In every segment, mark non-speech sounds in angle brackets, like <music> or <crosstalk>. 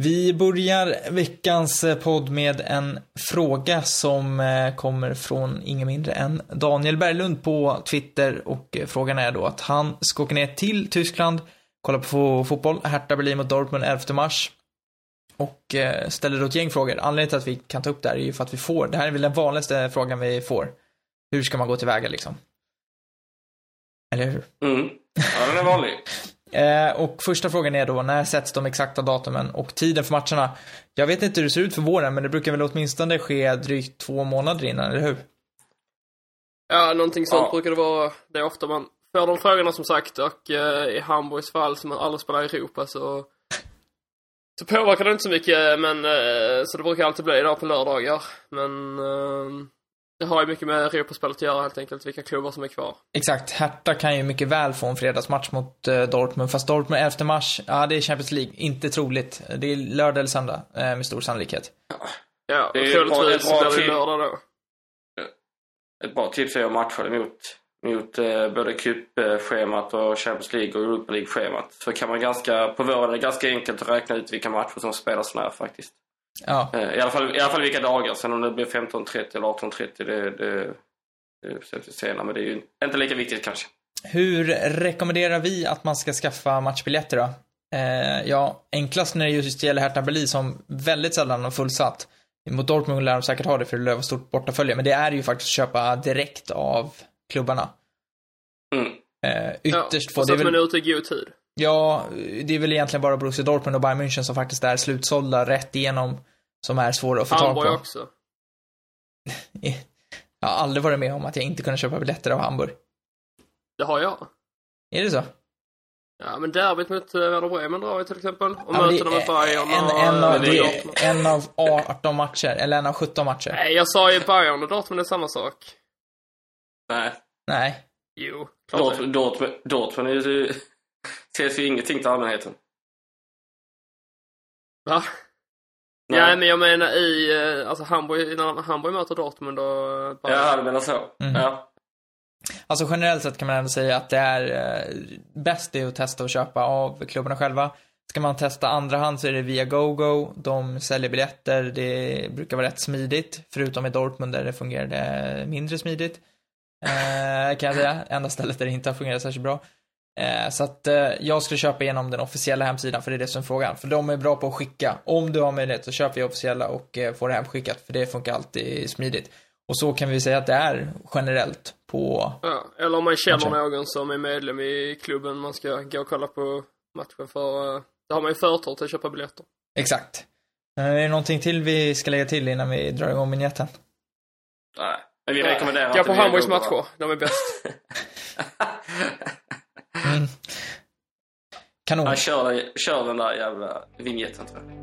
Vi börjar veckans eh, podd med en fråga som eh, kommer från ingen mindre än Daniel Berglund på Twitter och eh, frågan är då att han ska åka ner till Tyskland, kolla på fotboll, Hertha Berlin mot Dortmund 11 mars och ställer då ett gäng frågor. Anledningen till att vi kan ta upp det här är ju för att vi får, det här är väl den vanligaste frågan vi får. Hur ska man gå tillväga liksom? Eller hur? Mm. Ja, den är vanlig. <laughs> Eh, och första frågan är då, när sätts de exakta datumen och tiden för matcherna? Jag vet inte hur det ser ut för våren, men det brukar väl åtminstone ske drygt två månader innan, eller hur? Ja, någonting sånt ja. brukar det vara. Det är ofta man får de frågorna som sagt och eh, i Hamburgs fall som man aldrig spelar i Europa så så påverkar det inte så mycket men eh, så det brukar alltid bli idag på lördagar. Men eh, det har ju mycket med Europaspelet att göra helt enkelt, vilka klubbar som är kvar. Exakt. Hertha kan ju mycket väl få en fredagsmatch mot uh, Dortmund, fast Dortmund 11 mars, ja det är Champions League. Inte troligt. Det är lördag eller söndag, uh, med stor sannolikhet. Ja, det är troligtvis blir det lördag då. Ett bra tillfälle att matcha mot, mot uh, både cupschemat och Champions League och Europa League-schemat. Så kan man ganska, på våren är det ganska enkelt att räkna ut vilka matcher som spelas när faktiskt. Ja. Eh, I alla, fall, I alla fall vilka dagar. Sen om det blir 15.30 eller 18.30 det, det, det senare. Men det är ju inte lika viktigt kanske. Hur rekommenderar vi att man ska skaffa matchbiljetter då? Eh, ja, enklast när det just gäller Hertha Berlin som väldigt sällan har fullsatt. Mot Dortmund lär de säkert ha det för det vara stort bortafölje. Men det är ju faktiskt att köpa direkt av klubbarna. Mm. Eh, ytterst ja, få... Så att man är ute i god tid. Ja, det är väl egentligen bara Borussia Dortmund och Bayern München som faktiskt är slutsålda rätt igenom. Som är svåra att få tag på. Hamburg också. <laughs> jag har aldrig varit med om att jag inte kunnat köpa biljetter av Hamburg. Det har jag. Är det så? Ja, men derbyt mot uh, Werder Bremen drar vi till exempel. Och ja, möter med Bayern en, och... En av, det är en av 18 matcher, eller en av 17 matcher. Nej, jag sa ju Bayern och Dortmund är samma sak. Nej. Nej. Jo, Dortmund, Dortmund, Dortmund är ju ses ju ingenting till allmänheten. Va? Nej. Ja, men jag menar i, eh, alltså Hamburg, när Hamburg möter Dortmund och... Bara... Ja, du menar så. Mm. Ja. Alltså generellt sett kan man ändå säga att det är eh, bäst det att testa och köpa av klubbarna själva. Ska man testa andra hand så är det via GoGo. De säljer biljetter. Det brukar vara rätt smidigt. Förutom i Dortmund där det fungerade mindre smidigt. Eh, kan jag säga. Enda stället där det inte har fungerat särskilt bra. Eh, så att eh, jag skulle köpa igenom den officiella hemsidan, för det är det som är frågan. För de är bra på att skicka. Om du har möjlighet så köp vi officiella och eh, får det hemskickat, för det funkar alltid smidigt. Och så kan vi säga att det är generellt på... Ja, eller om man känner matchen. någon som är medlem i klubben man ska gå och kolla på matchen för. Då har man ju förtur till att köpa biljetter. Exakt. Är det någonting till vi ska lägga till innan vi drar igång vignetten? Nej, men vi rekommenderar Gå på Hamburgs matcher, de är bäst. <laughs> Mm. Kanon. Han kör, kör den där jävla vignetten tror jag.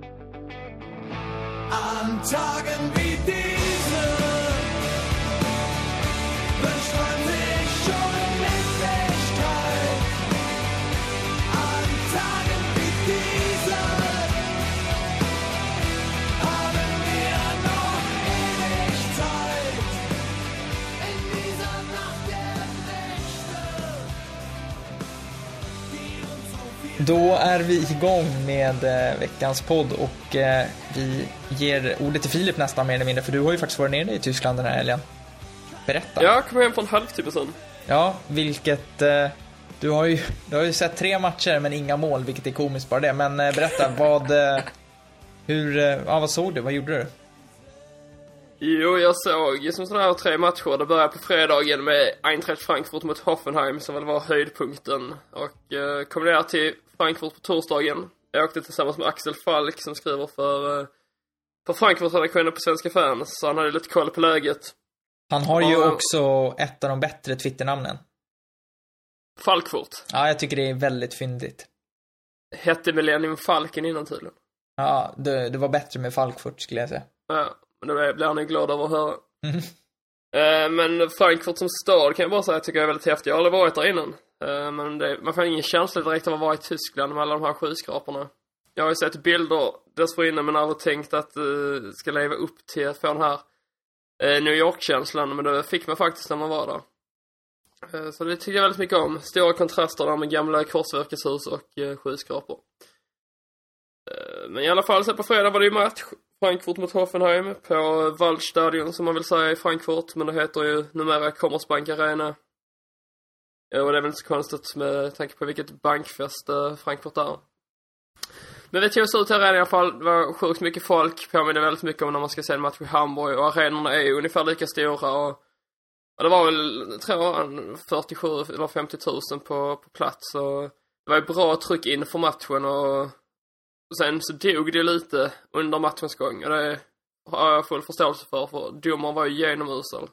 Då är vi igång med eh, veckans podd och eh, vi ger ordet till Filip nästan mer eller mindre, för du har ju faktiskt varit nere i Tyskland den här helgen. Berätta. Ja, jag kom hem för en halvtimme sedan. Ja, vilket... Eh, du har, ju, du har ju sett tre matcher men inga mål, vilket är komiskt bara det. Men berätta, vad... Hur... Ja, vad såg du? Vad gjorde du? Jo, jag såg som sådana här tre matcher. Det började på fredagen med Eintracht Frankfurt mot Hoffenheim som väl var höjdpunkten. Och eh, kom ner till Frankfurt på torsdagen. Jag åkte tillsammans med Axel Falk som skriver för, eh, för Frankfurt-redaktionen på Svenska fans. Så han hade lite koll på läget. Han har ju och, också ett av de bättre Twitternamnen. Falkfurt. Ja, jag tycker det är väldigt fyndigt. Hette Millennium Falken innan tydligen. Ja, det, det var bättre med Falkfurt skulle jag säga. Ja, men det blir han ju glad över att höra. Mm. Eh, men Frankfurt som stad kan jag bara säga tycker jag är väldigt häftig. Jag har aldrig varit där innan. Eh, men det, man får ingen känsla direkt av att vara i Tyskland med alla de här skyskraporna. Jag har ju sett bilder dessförinnan men aldrig tänkt att uh, ska leva upp till att få den här uh, New York-känslan. Men det fick man faktiskt när man var där. Uh, så det tycker jag väldigt mycket om. Stora kontraster där med gamla korsverkeshus och uh, skyskrapor. men i alla fall, så på fredag var det ju match. Frankfurt mot Hoffenheim på Waldstadion som man vill säga i Frankfurt, men det heter ju numera Commerzbank Arena. Och det är väl inte så konstigt med tanke på vilket bankfäste Frankfurt är. Men vi tog oss ut till arenan i alla fall. Det var sjukt mycket folk. Påminner väldigt mycket om när man ska se en match i Hamburg. Och arenorna är ju ungefär lika stora och, och det var väl, tror jag, 47 eller 50 000 på, på plats. Och det var ju bra tryck inför matchen och sen så dog det lite under matchens gång. Och det har jag full förståelse för, för domaren var ju genomusel.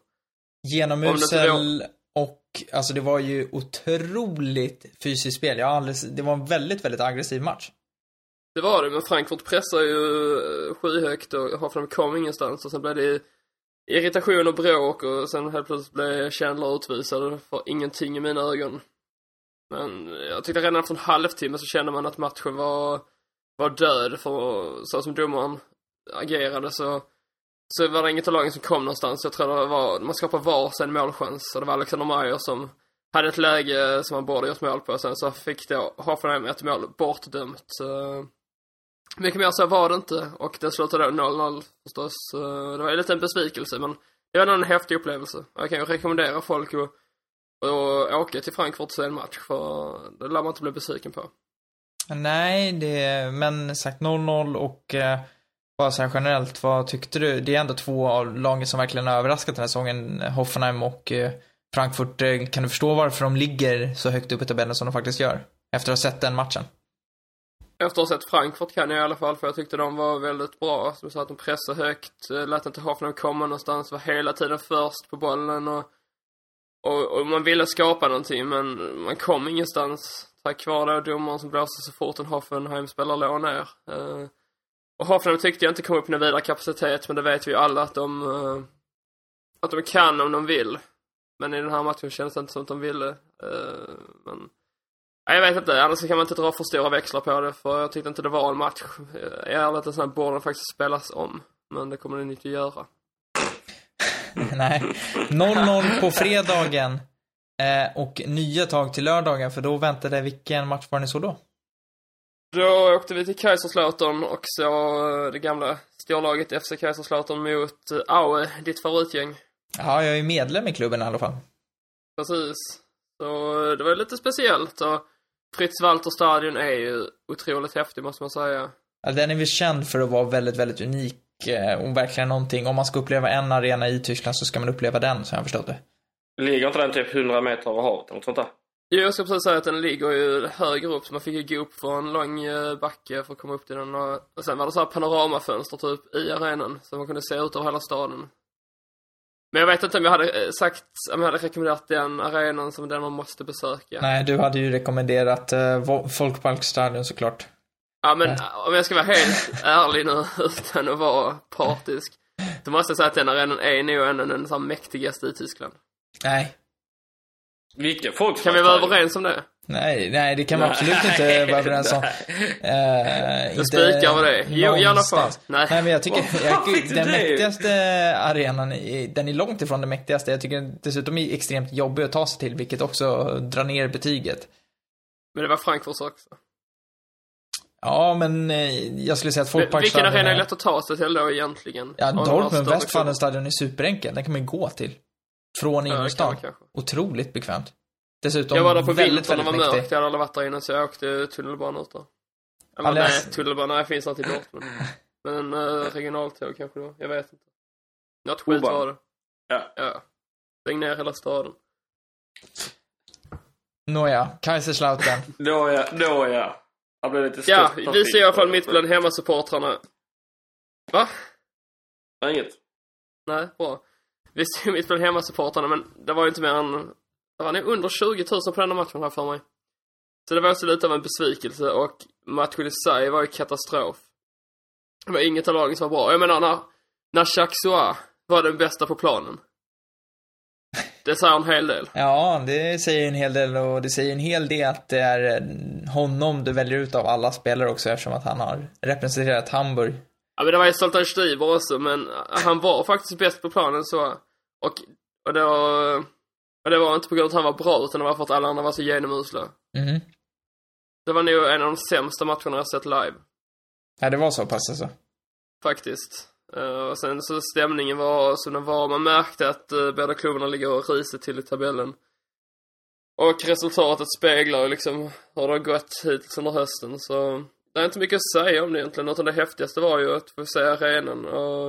Genomusel och alltså det var ju otroligt fysiskt spel. Jag aldrig, det var en väldigt, väldigt aggressiv match. Det var det, men Frankfurt pressar ju eh, skyhögt och Hoffenheim kom ingenstans och sen blev det irritation och bråk och sen helt plötsligt blev Chandler utvisad för ingenting i mina ögon. Men jag tyckte redan efter en halvtimme så kände man att matchen var, var död för så som domaren agerade så, så var det inget av lagen som kom någonstans. Jag tror det var, man skapade varsin målchans och det var Alexander Meyer som hade ett läge som han borde gjort mål på. Sen så fick då Hoffenheim ett mål bortdömt. Mycket mer så var det inte och det slutade då 0-0 förstås. Det var lite en besvikelse men det var en häftig upplevelse. Jag kan ju rekommendera folk att, att åka till Frankfurt och se en match för det lär man inte bli besviken på. Nej, det, men sagt 0-0 och eh, bara så här generellt, vad tyckte du? Det är ändå två av lagen som verkligen har överraskat den här säsongen, Hoffenheim och eh, Frankfurt. Eh, kan du förstå varför de ligger så högt upp i tabellen som de faktiskt gör? Efter att ha sett den matchen. Efter att ha sett Frankfurt kan jag i alla fall, för jag tyckte de var väldigt bra. Som sa att de pressade högt, eh, lät inte Hoffenheim komma någonstans, var hela tiden först på bollen och, och, och man ville skapa någonting men man kom ingenstans. Tack vare då domaren som blåste så fort en Hoffenheim-spelare låg ner. Uh, och Hoffenheim tyckte jag inte kom upp i någon vidare kapacitet, men det vet vi ju alla att de, uh, att de kan om de vill. Men i den här matchen kändes det inte som att de ville. Uh, men jag vet inte, annars kan man inte dra för stora växlar på det för jag tyckte inte det var en match. I talat namn borde den faktiskt spelas om. Men det kommer den inte göra. <laughs> Nej. 0-0 på fredagen. Eh, och nya tag till lördagen, för då väntade vilken match var ni så då? Då åkte vi till Kaiserslautern och så det gamla storlaget FC Kaiserslautern mot Aue, ditt favoritgäng. Ja, jag är medlem i klubben i alla fall. Precis. Så det var lite speciellt och Fritz Walter stadion är ju otroligt häftig måste man säga. Ja, den är väl känd för att vara väldigt, väldigt unik eh, och verkligen någonting. Om man ska uppleva en arena i Tyskland så ska man uppleva den, så jag har förstått det. Ligger inte den typ 100 meter över havet eller något sånt där? Jo, jag ska precis säga att den ligger ju högre upp så man fick ju gå upp för en lång eh, backe för att komma upp till den och, och sen var det så här panoramafönster typ i arenan så man kunde se ut över hela staden. Men jag vet inte om jag hade eh, sagt, om jag hade rekommenderat den arenan som den man måste besöka. Nej, du hade ju rekommenderat uh, Folkparkstadion såklart. Ja, men ja. om jag ska vara helt <laughs> ärlig nu utan att vara partisk. Då måste jag säga att den arenan är nog en av så mäktigaste i Tyskland. Nej. Vilken folk Kan vi vara överens om det? Nej, nej det kan man absolut inte <laughs> vara överens om. Uh, Då spikar vi det. Jo, i alla fall. Nej. nej, men jag tycker, jag, den mäktigaste arenan, den är långt ifrån den mäktigaste. Jag tycker dessutom är extremt jobbig att ta sig till, vilket också drar ner betyget. Men det var Frankfurts också. Ja, men eh, jag skulle säga att Folkparkstadion... Vilken arena är lätt att ta sig till då egentligen? Ja, Dortmund Westfalenstadion är superenkel. Den kan man ju gå till. Från innerstan. Ja, Otroligt bekvämt. Dessutom Jag var där på vintern när det var mörkt. Jag hade aldrig varit där innan så jag åkte tunnelbana ut där. Eller Alldeles... nej, tunnelbana nej, finns inte i Dortmund. Men <laughs> en uh, regionaltåg kanske då. Jag vet inte. Något skit var det. Ja. Ja. Stäng ner hela staden. Nåja, Kaiserslautern. <laughs> Nåja, nåja. Jag blev lite Ja, vi ser i alla fall mitt bland hemmasupportrarna. Va? Inget. Nej, bra. Vi ser mitt bland hemmasupportrarna men det var ju inte mer än, det var nog under 20 000 på den matchen här för mig. Så det var också lite av en besvikelse och matchen i sig var ju katastrof. Det var inget av lagen som var bra. Jag menar när, när Chaksua var den bästa på planen. Det säger en hel del. Ja, det säger en hel del och det säger en hel del att det är eh, honom du väljer ut av alla spelare också eftersom att han har representerat Hamburg. Ja men det var ju Zoltan Stiber också men han var faktiskt bäst på planen så. Och, och det var, och det var inte på grund av att han var bra utan det var för att alla andra var så genomusla. Mm. Det var nog en av de sämsta matcherna jag sett live. Ja, det var så pass alltså. Faktiskt. Uh, och sen så stämningen var som den var. Man märkte att uh, båda klubbarna ligger risigt till i tabellen. Och resultatet speglar liksom hur det har gått hittills under hösten. Så det är inte mycket att säga om det egentligen. Utan det häftigaste var ju att få se arenan och,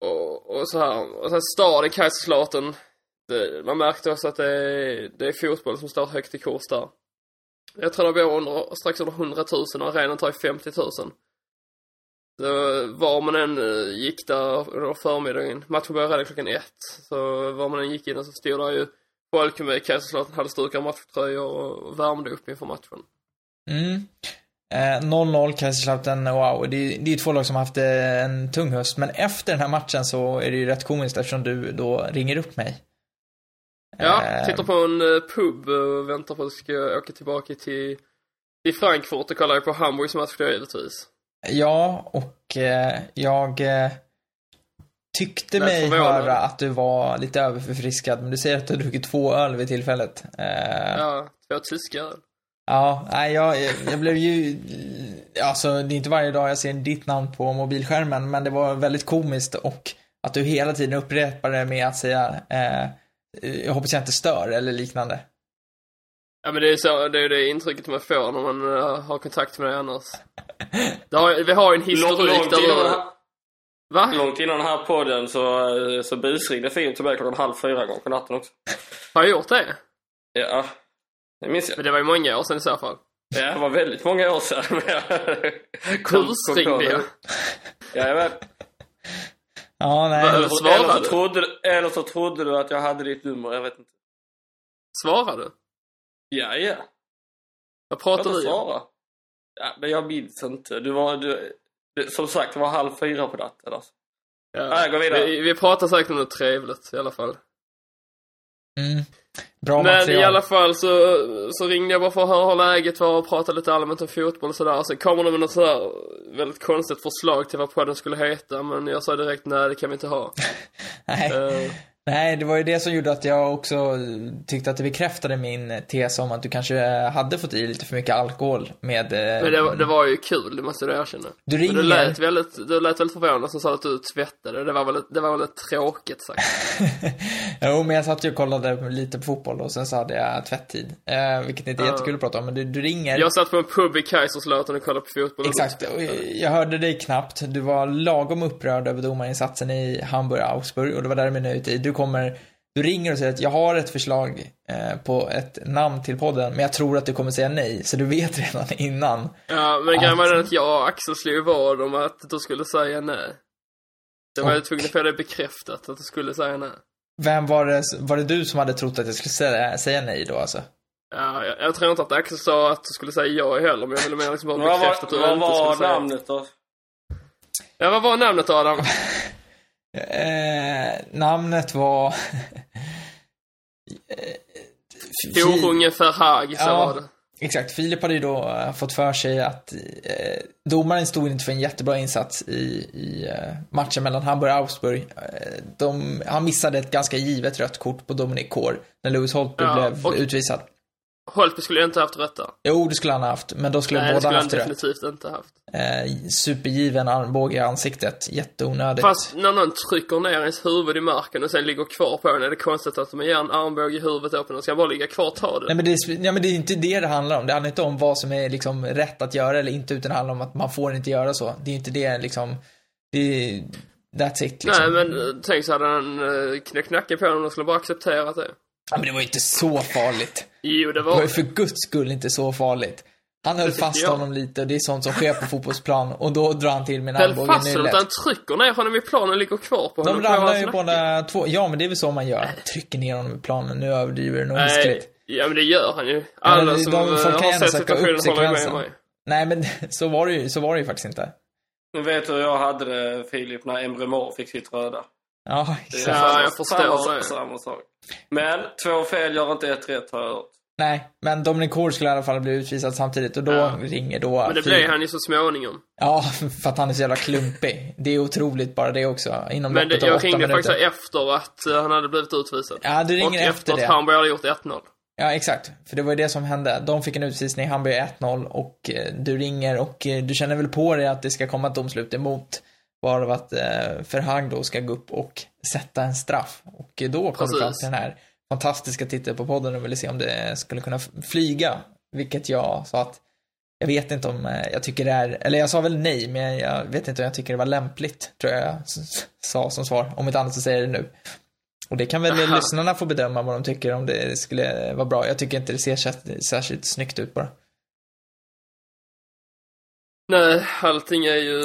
och, och så här. Och sen staden Kaiserslautern. Man märkte också att det är, det är fotboll som står högt i kurs där. Jag tror det bor under, strax under 100 000 och arenan tar ju 50 000. Så var man än eh, gick där under förmiddagen, matchen började redan klockan ett. Så var man än gick in så stod där ju folk med Kaiserslautern hade stukade matchtröjor och värmde upp inför matchen. Mm. Eh, 0-0 Kaiserslautern, wow. Det är, det är två lag som har haft eh, en tung höst. Men efter den här matchen så är det ju rätt komiskt eftersom du då ringer upp mig. Ja, eh, sitter på en eh, pub och väntar på att jag ska åka tillbaka till, till Frankfurt och kolla på Hamburgs match då givetvis. Ja, och eh, jag eh, tyckte mig höra att du var lite överförfriskad, men du säger att du har druckit två öl vid tillfället. Eh, ja, två tyska öl. Ja, nej, jag, jag blev ju... Alltså, det är inte varje dag jag ser ditt namn på mobilskärmen, men det var väldigt komiskt och att du hela tiden upprepade med att säga eh, jag hoppas jag inte stör eller liknande. Ja men det är så, det är det intrycket man får när man uh, har kontakt med dig annars. Har, vi har en historik långt, där du... Va? Långt innan den här podden så, eh, så busringde Filip till mig klockan halv fyra gånger på natten också. Har jag gjort det? Ja, det minns jag. Men det var ju många år sedan i så fall. Ja, det var väldigt många år sedan. <laughs> Busringde jag? Jajamän. Ja, nej. Eller, svarade eller, så trodde, eller så trodde du att jag hade ditt nummer, jag vet inte. Svarade du? Ja, ja. Vad pratade du om? Ja, men jag minns inte. Du var, du, som sagt, det var halv fyra på natten alltså. Ja. Nej, gå vidare. Vi, vi pratar säkert om något trevligt i alla fall. Mm. Bra Men material. i alla fall så, så ringde jag bara för att höra hur läget var och prata lite allmänt om fotboll och sådär. Sen kommer de med något sådär väldigt konstigt förslag till vad podden skulle heta. Men jag sa direkt nej, det kan vi inte ha. <laughs> nej. Uh, Nej, det var ju det som gjorde att jag också tyckte att det bekräftade min tes om att du kanske hade fått i lite för mycket alkohol med... Eh, Men det, det var ju kul, det måste du erkänna. Du ringer... Men du lät väldigt, du lät väldigt förvånad som sa att du tvättade. Det var väl, det var väl tråkigt sagt. <laughs> jo, men jag satt ju och kollade lite på fotboll och sen så hade jag tvätttid. Eh, vilket inte är ja. jättekul att prata om, men du, du ringer. Jag satt på en pub i Kaiserslautern och kollade på fotboll. Exakt, och jag hörde dig knappt. Du var lagom upprörd över domarinsatsen i Hamburg-Augsburg och det var där min ut i. Du kommer du ringer och säger att jag har ett förslag eh, på ett namn till podden, men jag tror att du kommer säga nej, så du vet redan <laughs> innan. Ja, men grejen var att jag och Axel slog vad om att du skulle säga nej. Det var och... jag tvungen att få det bekräftat, att du skulle säga nej. Vem var det, var det du som hade trott att jag skulle säga, säga nej då alltså? Ja, jag, jag tror inte att Axel sa att du skulle säga ja heller, men jag ville mer liksom bara bekräfta att du inte skulle säga Vad var namnet då? Ja, vad var namnet Adam? <laughs> Eh, namnet var... <laughs> Horunge Verhaag, så ja, var det. Exakt. Filip hade ju då uh, fått för sig att uh, domaren stod inte för en jättebra insats i, i uh, matchen mellan Hamburg och Augsburg. De, han missade ett ganska givet rött kort på Dominic Kår när Lewis Holtby ja, blev och, utvisad. Holtby skulle inte haft rött där. Jo, det skulle han ha haft, men då skulle Nej, båda haft det. Nej, det skulle han definitivt inte haft. Eh, supergiven armbåge i ansiktet, jätteonödigt. Fast när någon trycker ner ens huvud i marken och sen ligger kvar på den, är det konstigt att de ger en armbåge i huvudet öppen och ska bara ligga kvar och ta det? Nej men det, är, ja, men det är inte det det handlar om. Det handlar inte om vad som är liksom rätt att göra eller inte, utan det handlar om att man får inte göra så. Det är inte det liksom, det är, that's it liksom. Nej men eh, tänk så hade han uh, knäckt nacken på honom och skulle bara accepterat det. Ja, men det var ju inte så farligt. Jo, det var... Det var ju för guds skull inte så farligt. Han höll fast jag. honom lite och det är sånt som sker på fotbollsplan och då drar han till med en armbåge i nyllet. Höll fast honom, han trycker ner honom i planen och ligger kvar på honom. De ramlar ju båda två. Ja, men det är väl så man gör. Trycker ner honom i planen. Nu överdriver du nog hiskligt. Ja, men det gör han ju. Alla ja, som de, folk kan har sett situationen håller med mig. Nej, men <laughs> så var det ju, så var det ju faktiskt inte. Nu vet du hur jag hade det, Filip, när Emre Mor fick sitt röda. Ja, exakt. Ja, jag förstår samma, det. Samma sak. Men två fel gör inte ett rätt har jag hört. Nej, men Dominic Kors skulle i alla fall bli utvisad samtidigt och då ja. ringer då... Men det blir han ju så småningom. Ja, <laughs> för att han är så jävla klumpig. Det är otroligt bara det också. Inom Men det, jag ringde minuter. faktiskt efter att eh, han hade blivit utvisad. Ja, du ringer och efter, efter det. Och efter att han hade gjort 1-0. Ja, exakt. För det var ju det som hände. De fick en utvisning, han blev 1-0 och eh, du ringer och eh, du känner väl på dig att det ska komma ett domslut emot. Varav att eh, Ferhang då ska gå upp och sätta en straff. Och då kom du fram till den här fantastiska titeln på podden och ville se om det skulle kunna flyga. Vilket jag sa att jag vet inte om eh, jag tycker det är, eller jag sa väl nej, men jag vet inte om jag tycker det var lämpligt, tror jag jag sa som svar. Om inte annat så säger jag det nu. Och det kan väl Aha. lyssnarna få bedöma vad de tycker om det skulle vara bra. Jag tycker inte det ser sär- särskilt snyggt ut bara. Nej, allting är ju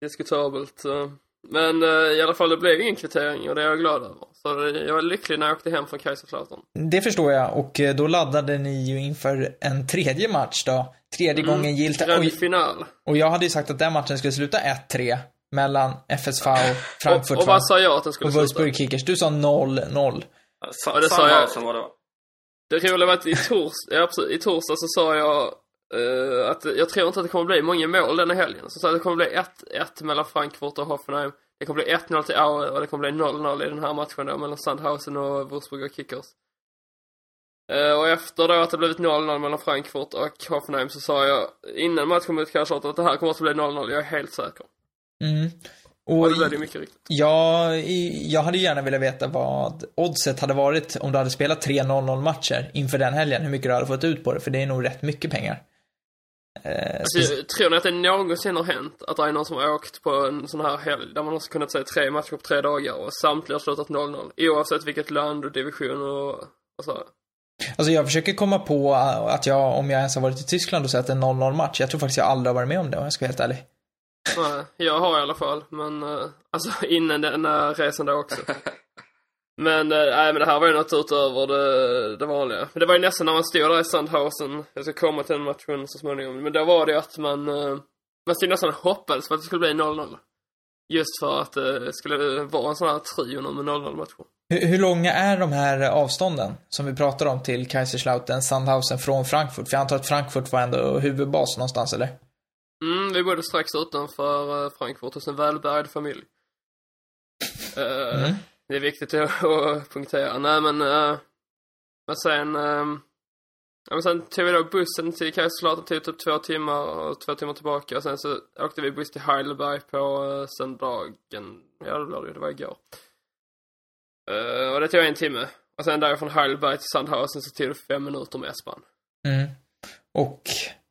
diskutabelt. Men eh, i alla fall, det blev ingen kvittering och det är jag glad över. Så jag var lycklig när jag åkte hem från Kaiserslautern. Det förstår jag och eh, då laddade ni ju inför en tredje match då. Tredje Mm. gången gillt. Grand Och, final. och jag hade ju sagt att den matchen skulle sluta 1-3 mellan FSV, Frankfurt och, och vad sa jag att den skulle och sluta? Wolfsburg Kickers. Du sa 0-0. Sa, det sa jag. var det roliga var att i, tors, ja, precis, i torsdag så sa jag eh, att jag tror inte att det kommer bli många mål denna helgen. Så sa jag att det kommer bli 1-1 mellan Frankfurt och Hoffenheim. Det kommer bli 1-0 till Aue och det kommer bli 0-0 i den här matchen då mellan Sandhausen och Wolfsburg Kickers. Eh, och efter då att det blivit 0-0 mellan Frankfurt och Hoffenheim så sa jag innan matchen mot Kaiserslautern att det här kommer att bli 0-0, jag är helt säker. Mm. Och Och det blev det mycket riktigt. jag, i- jag hade gärna velat veta vad oddset hade varit om du hade spelat tre 0-0 matcher inför den helgen. Hur mycket du hade fått ut på det, för det är nog rätt mycket pengar. Eh, Alltså, jag tror ni att det någonsin har hänt att det är någon som har åkt på en sån här helg där man har kunnat se tre matcher på tre dagar och samtliga har slutat 0-0? Oavsett vilket land och division och, och så. Alltså jag försöker komma på att jag, om jag ens har varit i Tyskland och sett en 0-0 match. Jag tror faktiskt jag aldrig har varit med om det om jag ska vara helt ärlig. Nej, jag har i alla fall, men eh, alltså innan den här resan då också. <laughs> Men, eh, nej men det här var ju något utöver det, det vanliga. Men det var ju nästan när man stod där i Sandhausen, jag ska komma till den matchen så småningom, men då var det ju att man, eh, man stod nästan och hoppades på att det skulle bli 0-0. Just för att eh, det skulle vara en sån här trio med 0-0 matcher. Hur, hur långa är de här avstånden som vi pratar om till Kaiserslautern, Sandhausen från Frankfurt? För jag antar att Frankfurt var ändå huvudbas någonstans, eller? Mm, vi bodde strax utanför Frankfurt hos en välbärgad familj. Mm. Det är viktigt att, <laughs> att punktera. Nej men, uh, men sen, uh, ja, men sen tog vi då bussen till Kaiserslautern, tog typ två timmar och två timmar tillbaka. Och sen så åkte vi buss till Heidelberg på uh, söndagen, ja det var det ju, det var igår. Uh, och det tog en timme. Och sen därifrån Heidelberg till Sandhausen så tog det fem minuter med S-Bahn. Mm. Och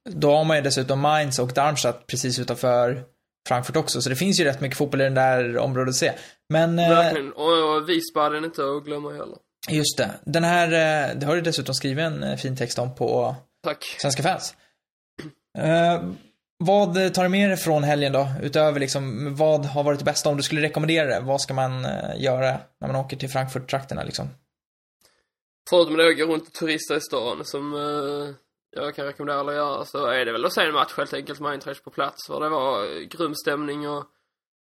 då har man ju dessutom Mainz och Darmstadt precis utanför Frankfurt också, så det finns ju rätt mycket fotboll i det där området att se. Men, eh, Verkligen. Och, och Wiesbaden inte att glömma heller. just det. Den här, eh, det har du dessutom skrivit en eh, fin text om på Tack. Svenska fans. Eh, vad tar du med dig från helgen då? Utöver liksom, vad har varit det bästa? Om du skulle rekommendera det, vad ska man göra när man åker till Frankfurt-trakterna liksom? Förutom att gå runt och turista i stan som jag kan rekommendera alla att göra så är det väl att se en match helt enkelt med Eintracht på plats. För det var eh, grym stämning och,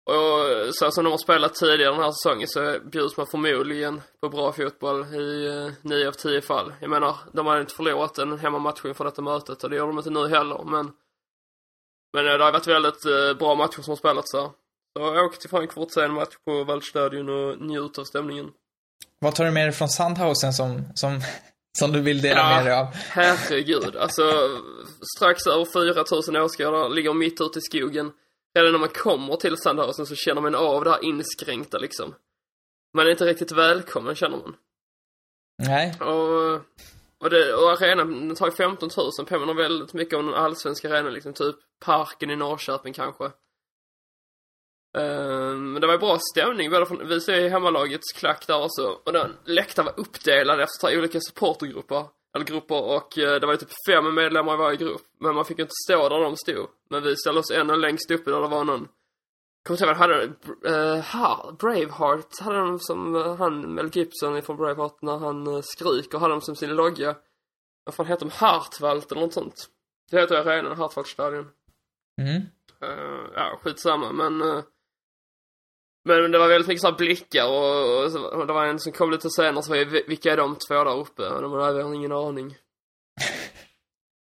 och så som de har spelat tidigare den här säsongen så bjuds man förmodligen på bra fotboll i eh, nio av tio fall. Jag menar, de hade inte förlorat en hemmamatch inför detta mötet och det gör de inte nu heller men men eh, det har varit väldigt eh, bra matcher som har spelats där. Så åk till Frankfurt, se en match på Waldstadion och njut av stämningen. Vad tar du med dig från Sandhausen som, som, som du vill dela Ja. med dig av? Herregud, alltså strax över 4000 åskådare, ligger mitt ute i skogen. Redan när man kommer till Sandhausen så känner man av det här inskränkta liksom. Man är inte riktigt välkommen känner man. Nej. Och, och, det, och arenan den tar ju 15 000, påminner väldigt mycket om den allsvenska arenan liksom, typ Parken i Norrköping kanske. Ehm, Men det var ju bra stämning, både från, vi ser ju hemmalagets klack där också. Och den läktaren var uppdelad efter tre olika supportergrupper. Eller grupper och eh, det var ju typ fem medlemmar i varje grupp. Men man fick ju inte stå där de stod. Men vi ställde oss ännu längst uppe där det var någon Kommer inte ihåg, hade uh, ha, Braveheart hade de som, eh, han Mel Gibson från Braveheart när han uh, skriker, hade de som sin logga. Vad fan heter de? Hartwald eller något sånt. Det heter arenan, Hartwaldstadion. Mm. Uh, ja, skitsamma men uh, Men det var väldigt mycket så här blickar och, och, så, och det var en som kom lite senare så var jag, vilka är de två där uppe? Och de hade jag ingen aning. <laughs>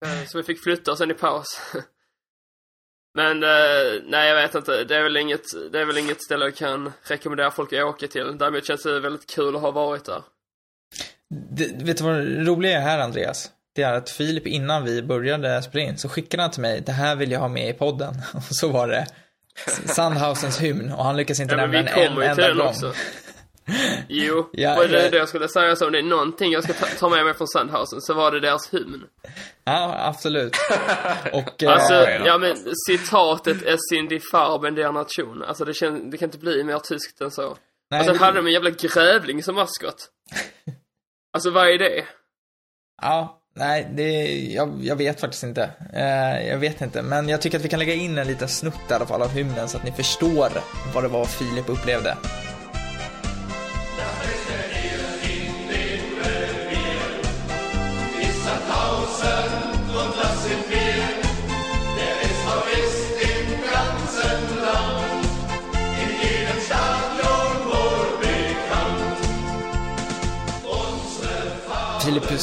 Eh, så vi fick flytta sen i paus. <laughs> Men eh, nej jag vet inte, det är väl inget, det är väl inget ställe jag kan rekommendera folk att åka till. Däremot känns det väldigt kul att ha varit där. Det, vet du vad det roliga är här, Andreas? Det är att Filip, innan vi började spela in, så skickade han till mig, det här vill jag ha med i podden. <laughs> Och så var det Sandhausens hymn, och han lyckas inte Ja, men nämna vi den en enda gång. också. <laughs> Jo, Ja, och det det jag skulle säga så om det är någonting jag ska ta, ta med mig från Sandhausen så var det deras hymn. Ja, absolut. Och, <laughs> eh, Alltså, ja. ja men citatet är sin die Farben der Nation. Alltså det, kän, det kan inte bli mer tyskt än så. nej, och sen det- hade de en jävla grävling som maskot. <laughs> Alltså vad är det? Ja, nej, det, jag, jag vet faktiskt inte. Eh, jag vet inte, men jag tycker att vi kan lägga in en liten snutt i alla fall av hymnen så att ni förstår vad det var Filip upplevde.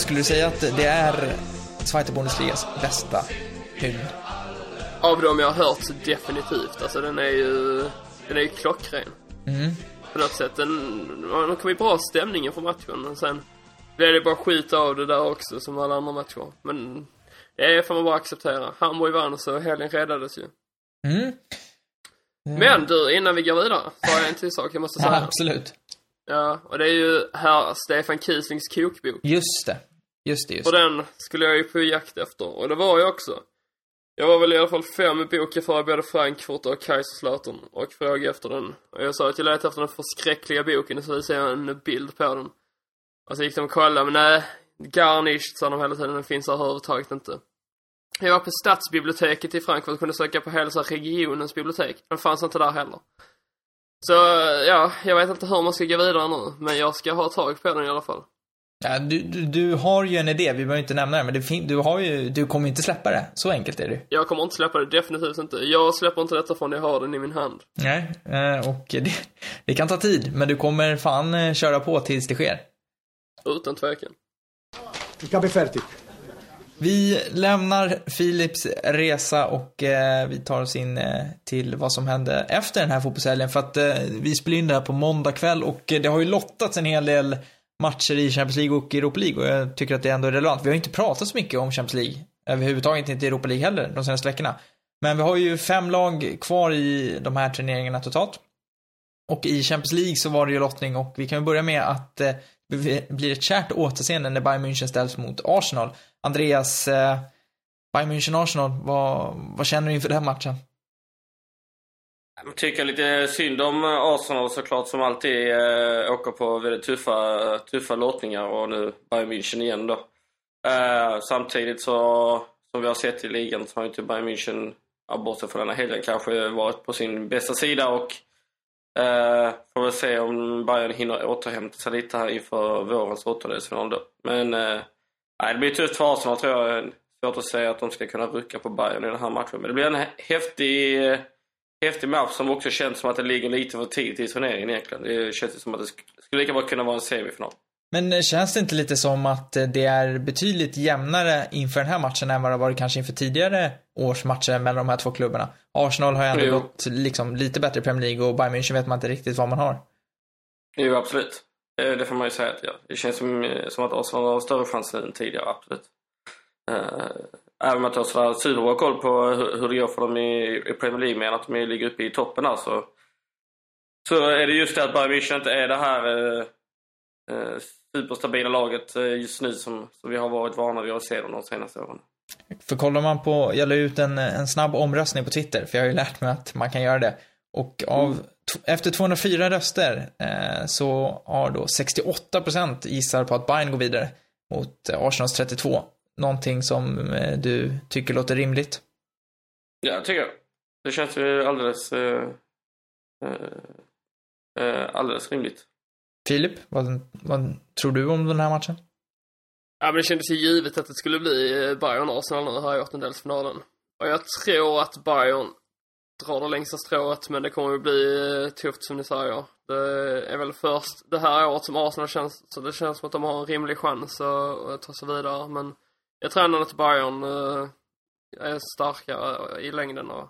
Skulle du säga att det är Zweite Bundesligas bästa hymn? Av dem jag har hört så definitivt. Alltså den är ju, den är ju klockren. Mm. På något sätt. Den, man kom ju bra stämning inför matchen. Och sen blev det bara skit av det där också som alla andra matcher. Men det får man bara acceptera. Hamburg vann så helgen räddades ju. Mm. Men du, innan vi går vidare så har jag en till sak jag måste Ja, säga. absolut. Ja, och det är ju här Stefan Kieslings kokbok. Just det. Just det, just Och det. den skulle jag ju på jakt efter. Och det var jag också. Jag var väl i alla fall fem för både Frankfurt och Kaiserslautern och frågade efter den. Och jag sa att jag letade efter den förskräckliga boken och så visade jag en bild på den. Och så gick de och kollade, men nej, garnished sa de hela tiden, den finns överhuvudtaget inte. Jag var på stadsbiblioteket i Frankfurt och kunde söka på hela regionens bibliotek. Den fanns inte där heller. Så, ja, jag vet inte hur man ska gå vidare nu, men jag ska ha tag på den i alla fall. Ja, du, du, du har ju en idé, vi behöver inte nämna det, men det du har ju, du kommer inte släppa det. Så enkelt är det. Jag kommer inte släppa det, definitivt inte. Jag släpper inte detta förrän jag har den i min hand. Nej, eh, och det, det kan ta tid, men du kommer fan eh, köra på tills det sker. Utan tvekan. Ich habe fertig. Vi lämnar Philips resa och eh, vi tar oss in eh, till vad som hände efter den här fotbollshelgen. För att eh, vi spelar in det här på måndag kväll och eh, det har ju lottats en hel del matcher i Champions League och Europa League och jag tycker att det ändå är relevant. Vi har ju inte pratat så mycket om Champions League överhuvudtaget, inte i Europa League heller de senaste veckorna. Men vi har ju fem lag kvar i de här turneringarna totalt. Och i Champions League så var det ju lottning och vi kan ju börja med att eh, det blir ett kärt återseende när Bayern München ställs mot Arsenal. Andreas, eh, Bayern München-Arsenal, vad, vad känner du inför den matchen? Jag tycker lite synd om Arsenal såklart som alltid eh, åker på väldigt tuffa, tuffa lottningar och nu Bayern München igen då. Eh, samtidigt så, som vi har sett i ligan, så har inte Bayern München, bortsett från denna helgen, kanske varit på sin bästa sida och eh, får väl se om Bayern hinner återhämta sig lite här inför vårens åttondelsfinal då. Men eh, det blir tufft för Arsenal tror jag. Svårt att säga att de ska kunna rucka på Bayern i den här matchen. Men det blir en häftig häftig match som också känns som att det ligger lite för tidigt i turneringen egentligen. Det känns som att det sk- skulle lika bra kunna vara en semifinal. Men eh, känns det inte lite som att eh, det är betydligt jämnare inför den här matchen än vad det varit kanske inför tidigare års matcher mellan de här två klubbarna? Arsenal har ju ändå Jo. gått liksom lite bättre i Premier League och Bayern München vet man inte riktigt vad man har. Jo, absolut. Eh, Det får man ju säga att ja. Det känns som, som att Arsenal har större chans än tidigare, absolut. Även om jag har superbra koll på hur, det går för dem i, i Premier League, men att de ligger uppe i toppen där så, så är det just det att Bayern München inte är det här eh, eh, superstabila laget eh, just nu som, som vi har varit vana vid att se dem de senaste åren. För kollar man på, jag la ut en, en snabb omröstning på Twitter, för jag har ju lärt mig att man kan göra det. Och av, t- efter 204 röster eh, så har då 68% gissar på att Bayern går vidare mot eh, Arsenals 32. Någonting som eh, du tycker låter rimligt. Ja, tycker jag. Det känns ju alldeles, eh, eh, eh, alldeles rimligt. Filip, vad, vad tror du om den här matchen? Ja men det kändes ju givet att det skulle bli eh, Bayern Arsenal nu här i åttondelsfinalen. Och jag tror att Bayern drar det längsta strået men det kommer ju bli tufft som ni säger. Det är väl först det här året som Arsenal känns, så det känns som att de har en rimlig chans att, att ta sig vidare. Men jag tror ändå att Bayern uh, är starkare i längden och,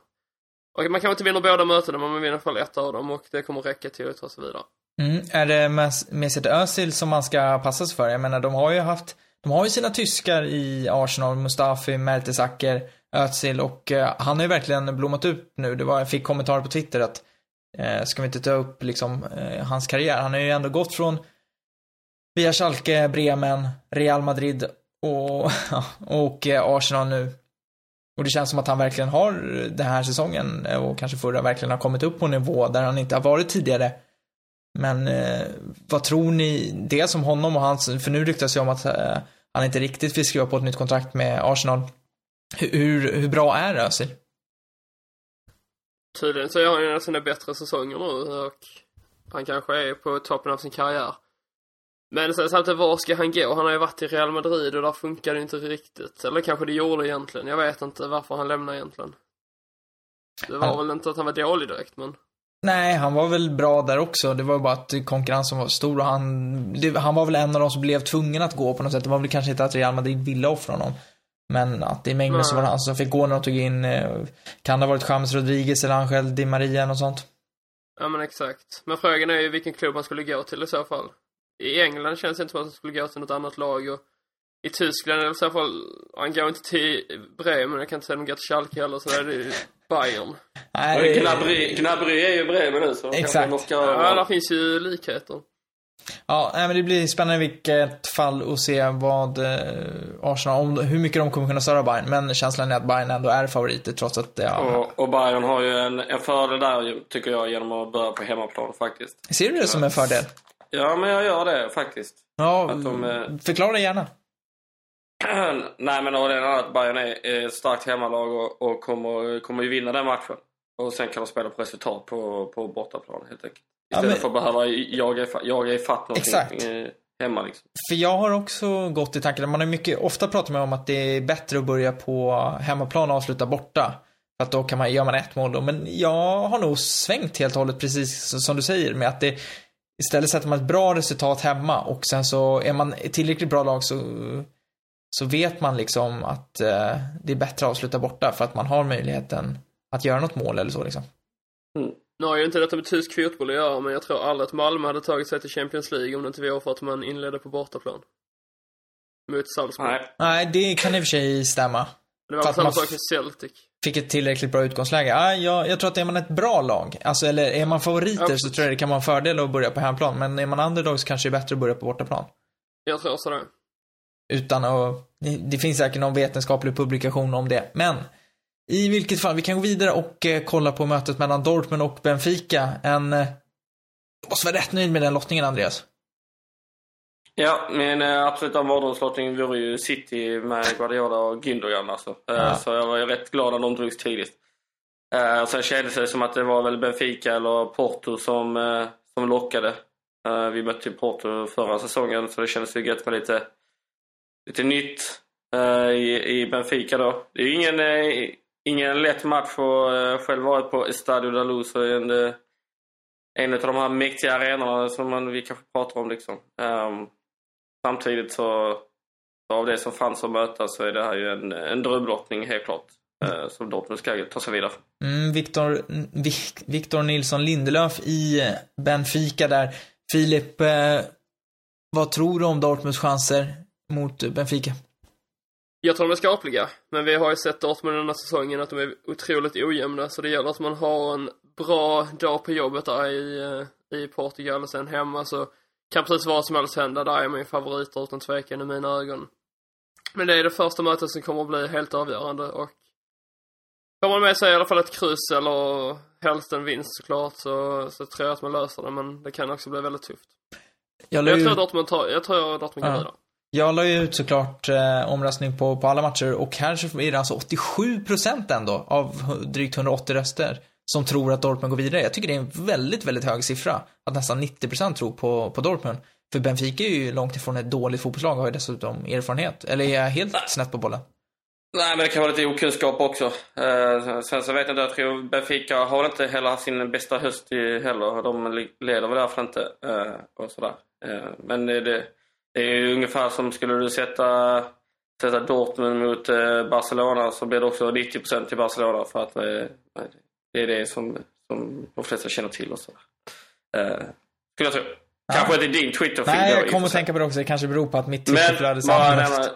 och man kanske inte vinner båda mötena men man vinner i alla fall ett av dem och det kommer räcka till att ta sig vidare. Mm. Är det Mesut Özil som man ska passa sig för? Jag menar, de har ju haft, de har ju sina tyskar i Arsenal, Mustafi, Mertesacker, Özil och uh, han har ju verkligen blommat ut nu. Det var, jag fick kommentarer på Twitter att, uh, ska vi inte ta upp liksom uh, hans karriär? Han har ju ändå gått från via Schalke, Bremen, Real Madrid och, <laughs> och eh, Arsenal nu. Och det känns som att han verkligen har den här säsongen eh, och kanske förra verkligen har kommit upp på en nivå där han inte har varit tidigare. Men eh, vad tror ni, dels om honom och hans, för nu ryktas det om att eh, han inte riktigt vill skriva på ett nytt kontrakt med Arsenal. Hur, hur bra är Özil? Tydligen så gör han ju en av sina bättre säsonger nu och han kanske är på toppen av sin karriär. Men sen samtidigt, var ska han gå? Han har ju varit i Real Madrid och där funkar det inte riktigt. Eller kanske det gjorde egentligen. Jag vet inte varför han lämnade egentligen. Det var han... väl inte att han var dålig direkt, men... Nej, han var väl bra där också. Det var bara att konkurrensen var stor och han, det, han var väl en av de som blev tvungen att gå på något sätt. Det var väl kanske inte att Real Madrid ville offra honom. Men att i mängden så var det han som fick gå när de tog in, eh, kan det ha varit James Rodriguez eller Angel Di Maria något sånt? Ja men exakt. Men frågan är ju vilken klubb han skulle gå till i så fall. I England känns det inte som att han skulle gå till något annat lag och i Tyskland i så fall, han går inte till Bremen, jag kan inte säga att de går till Schalke heller, så är det Bayern. Nej, Gnabry, Gnabry är ju Bremen nu så Exakt. Ska... Ja, där finns ju likheter. Ja, nej, men det blir spännande i vilket fall att se vad eh, Arsenal, om, hur mycket de kommer kunna störa Bayern. Men känslan är att Bayern ändå är favoriter trots att ja. och, och Bayern har ju en, en fördel där tycker jag genom att börja på hemmaplan faktiskt. Ser du det som en fördel? Ja, men jag gör det faktiskt. Ja, de, eh, förklara gärna. <clears throat> Nej, men det är att Bayern är ett starkt hemmalag och, och kommer, kommer ju vinna den matchen. Och sen kan de spela på resultat på, på bortaplan helt enkelt. Istället ja, men... för att behöva jaga, jaga ifatt någonting Exakt. hemma liksom. För jag har också gått i tanken, man har mycket, ofta pratat med om att det är bättre att börja på hemmaplan och avsluta borta. För att då kan man, gör man ett mål då. Men jag har nog svängt helt och hållet precis som du säger med att det Istället sätter man ett bra resultat hemma och sen så är man ett tillräckligt bra lag så, så vet man liksom att eh, det är bättre att avsluta borta för att man har möjligheten att göra något mål eller så liksom. Mm. Nu har ju inte detta med tysk fotboll att göra, men jag tror aldrig att Malmö hade tagit sig till Champions League om det inte var för att man inledde på bortaplan. Mot Salzburg. Nej. Nej, det kan i och för sig stämma. Det var samma sak med Celtic fick ett tillräckligt bra utgångsläge. Ah, jag, jag tror att är man ett bra lag, alltså eller är man favoriter Absolut. så tror jag det kan vara en fördel att börja på hemplan. Men är man underdog så kanske det är bättre att börja på bortaplan. Jag tror också det. Utan att, det, finns säkert någon vetenskaplig publikation om det. Men i vilket fall, vi kan gå vidare och eh, kolla på mötet mellan Dortmund och Benfica. En, eh, måste vara rätt nöjd med den lottningen Andreas. Ja, min eh, absoluta mardrömslottning vore ju City med Guardiola och Gündogan alltså. Eh, ja. Så jag var ju rätt glad när de drogs tidigt. Eh, och sen kändes det som att det var väl Benfica eller Porto som, som lockade. Vi mötte ju Porto förra säsongen så det kändes ju gött med lite, lite nytt i, i Benfica då. Det är ju ingen, ingen lätt match och själv varit på Estadio da Luz en, en av de här mäktiga arenorna som man, vi kanske pratar om liksom. Um, Samtidigt så, av det som fanns att möta så är det här ju en, en drömlottning helt klart. Eh, som Dortmund ska ta sig vidare. Mm, Victor, Victor Nilsson Lindelöf i Benfica där. Filip, eh, vad tror du om Dortmunds chanser mot Benfica? Jag tror de är skapliga, men vi har ju sett Dortmund den här säsongen att de är otroligt ojämna, så det gäller att man har en bra dag på jobbet där i, eh, i Portugal och sen hemma så kan precis vad som helst hända. Där är min favorit utan tvekan i mina ögon. Men det är det första mötet som kommer att bli helt avgörande och får man med sig i alla fall ett kryss eller helst en vinst såklart så, så tror jag att man löser det men det kan också bli väldigt tufft. Jag, jag tror Dortmund tar, jag tror Dortmund kan ja. Jag la ju ut såklart eh, omröstning på, på alla matcher och här så är det alltså 87% ändå av drygt 180 röster som tror att Dortmund går vidare. Jag tycker det är en väldigt, väldigt hög siffra. Att nästan 90% tror på, på Dortmund. För Benfica är ju långt ifrån ett dåligt fotbollslag och har ju dessutom erfarenhet. Eller är jag helt Nej. snett på bollen? Nej, men det kan vara lite okunskap också. Eh, sen så vet jag inte, jag tror Benfica har väl inte heller sin bästa höst i heller. De leder väl därför inte eh, och sådär. Eh, men det, det, är ju ungefär som skulle du sätta, sätta Dortmund mot eh, Barcelona så blir det också 90% till Barcelona för att eh, det är det som, som de flesta känner till och så. Eh, Skulle jag tro. Kanske inte din Twitter-feed Nej, jag och kom för att tänka på det också. Det kanske beror på att mitt Twitterflöde nämna,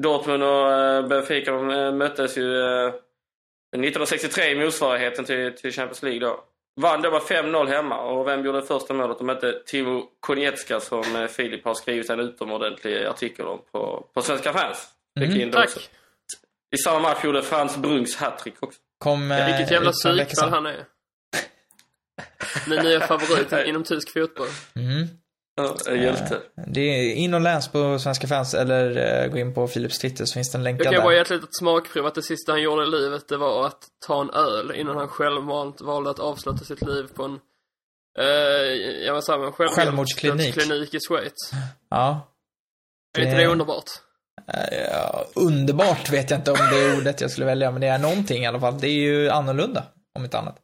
Dortmund och eh, Benfica de eh, möttes ju eh, 1963 i motsvarigheten till, till Champions League då. Vann då med 5-0 hemma och vem gjorde första målet? De mötte Timo Konietzka som eh, Filip har skrivit en utomordentlig artikel om på, på Svenska fans. Det Tack! också. I samma match gjorde Frans Brunks hattrick också. Kom, eh, Vilket jävla en vecka psykfall han är. Min nya favorit inom tysk fotboll. Mhm. Ja, en hjälte. Det är in och läs på Svenska fans eller eh, gå in på Philips Twitter så finns det en länk Jag kan där. bara ge ett litet smakprov att det sista han gjorde i livet det var att ta en öl innan han självmant valde att avsluta sitt liv på en eh, jag vill säga, en Självmordsklinik. klinik i Schweiz. Ja. Är inte Det- det underbart? Eh, ja, underbart vet jag inte om det är ordet jag skulle välja, men det är någonting i alla fall. Det är ju annorlunda, om inte annat.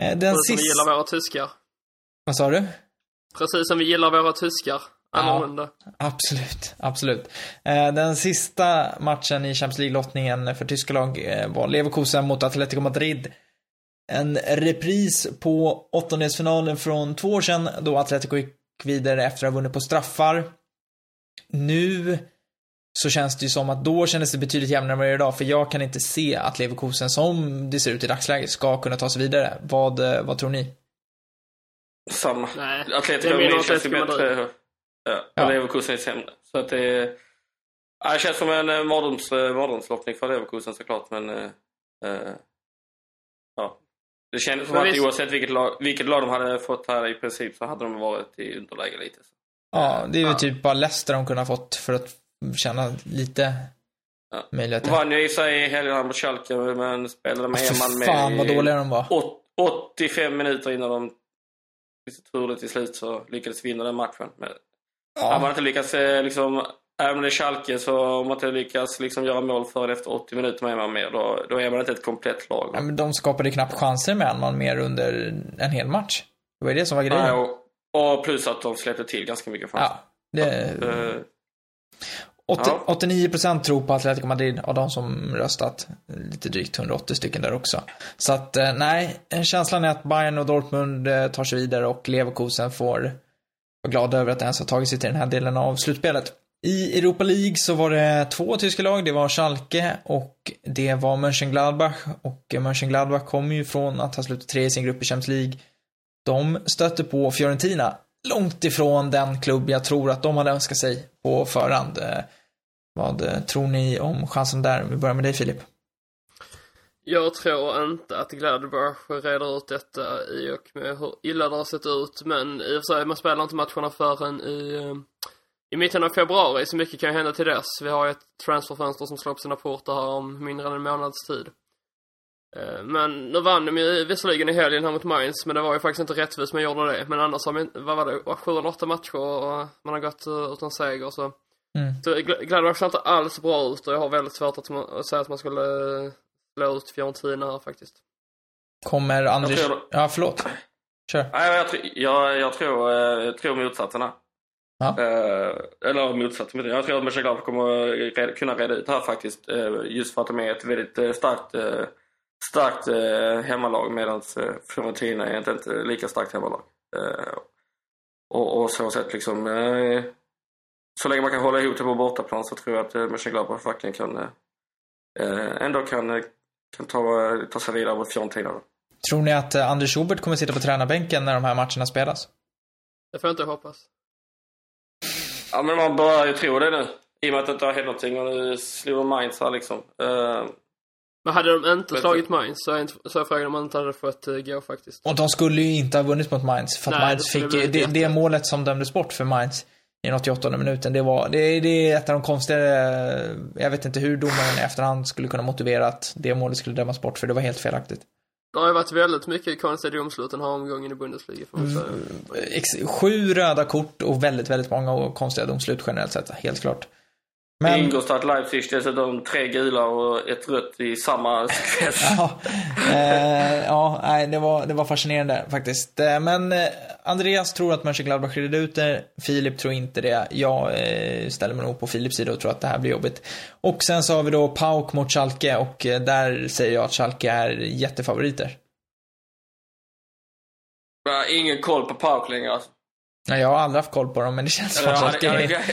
Eh, Den Precis som vi sista... gillar våra tyskar. Vad sa du? Precis som vi gillar våra tyskar. Annorlunda. Absolut, absolut. Eh, Den sista matchen i Champions League-lottningen för tyska lag var Leverkusen mot Atletico Madrid. En repris på åttondelsfinalen från två år sedan då Atletico gick vidare efter att ha vunnit på straffar. Nu så känns det ju som att då kändes det betydligt jämnare än vad det är idag, för jag kan inte se att Leverkusen, som det ser ut i dagsläget, ska kunna ta sig vidare. Vad, eh, vad tror ni? Samma. Nej, Atletico det är min Madrid känns ju bättre. Ja, Ja. Leverkusen är sämre. Så att det, är- ja, det känns som en eh, mardröms, eh, mardrömslottning för Leverkusen såklart, men eh, ja. Det kändes som Men att visst- oavsett vilket lag, vilket lag de hade fått här i princip så hade de varit i underläge lite. Ja, det är ju Ja. typ bara Leicester de kunde ha fått för att känna lite Ja. möjligheter. Vann ju i sig i helgen mot Schalke men spelade med Ja, en man med fan vad i dåliga de var. åt- 85 minuter innan de sitt tur till slut så lyckades vinna den matchen. Men Om man Ja, inte lyckas eh, liksom, även om det är Schalke, så om man inte lyckas liksom göra mål för efter 80 minuter med man med, då, då är man inte ett komplett lag. ja, men de skapade knappt chanser med man mer under en hel match. Det var det som var grejen. och, och plus att de släppte till ganska mycket chanser. Ja, det, Eh, 80, ja. 89% tror på Atletico Madrid av de som röstat. Lite drygt 180 stycken där också. Så att, eh, nej, känslan är att Bayern och Dortmund eh, tar sig vidare och Leverkusen får vara glada över att ens ha tagit sig till den här delen av slutspelet. I Europa League så var det två tyska lag. Det var Schalke och det var Mönchengladbach. Och Mönchengladbach kommer ju från att ha slutat tre i sin grupp i Champions League. De stötte på Fiorentina. Långt ifrån den klubb jag tror att de hade önskat sig på förhand. Eh, vad eh, tror ni om chansen där? Vi börjar med dig Filip. Jag tror inte att Gladbach reder ut detta i och med hur illa det har sett ut. Men i och för sig, man spelar inte matcherna förrän i, eh, i mitten av februari. Så mycket kan ju hända till dess. Vi har ju ett transferfönster som slår upp sina portar här om mindre än en månads tid. Eh, Men nu vann de ju visserligen i helgen här mot Mainz, men det var ju faktiskt inte rättvist man gjorde det. Men annars har man, vad var det, sju eller åtta matcher och man har gått eh, utan seger så. Mm. Så Gla- Gladbach ser inte alls bra ut och jag har väldigt svårt att, att säga att man skulle eh, slå ut Fiorentina här faktiskt. Kommer. Jag tror- Ja, förlåt. Kör. Nej, jag, tr- jag, jag, tror, jag tror motsatsen här. Ja. Eh, eller motsatsen. Jag tror att Mönchengladbach kommer kunna reda ut det här faktiskt. Just för att de är ett väldigt starkt, starkt eh, hemmalag medan eh, Fiorentina är inte ett lika starkt hemmalag. Eh, och, och så sett liksom. Eh, så länge man kan hålla ihop det på bortaplan så tror jag att eh, Mönchengladbach verkligen kan eh, eh, ändå kan, eh, kan ta, ta sig vidare mot Fiorentina. Då. Tror ni att Anders Schubert kommer sitta på tränarbänken när de här matcherna spelas? Det får jag inte hoppas. Ja, men man börjar ju tro det nu. I och med att det inte har hänt någonting och nu slog Mainz här liksom. Eh, Men hade de inte Vet slagit Mainz så är, inte, så är frågan om man inte hade fått uh, gå faktiskt. Och de skulle ju inte ha vunnit mot Mainz, för att Nej, det Mainz fick... Det, det målet som dömdes bort för Mainz i den 88 minuten, det var... Det, det är ett av de konstiga... Jag vet inte hur domaren i efterhand skulle kunna motivera att det målet skulle dömas bort, för det var helt felaktigt. Det har ju varit väldigt mycket konstiga domslut den här omgången i Bundesliga får man säga. Ex- Sju röda kort och väldigt, väldigt många och konstiga domslut generellt sett, helt klart. Men... Ingolstadt, Leipzig dessutom tre gula och ett rött i samma sekvens. Ja, eh, ja nej, det, var, det var fascinerande faktiskt. Eh, men eh, Andreas tror att Mönchengladbach reder ut det. Filip tror inte det. Jag eh, ställer mig nog på Filips sida och tror att det här blir jobbigt. Och sen så har vi då Pauk mot Schalke och eh, där säger jag att Schalke är jättefavoriter. Jag har ingen koll på Pauk längre alltså. Nej, jag har aldrig haft koll på dem, men det känns som Jag att hade, jag, hade,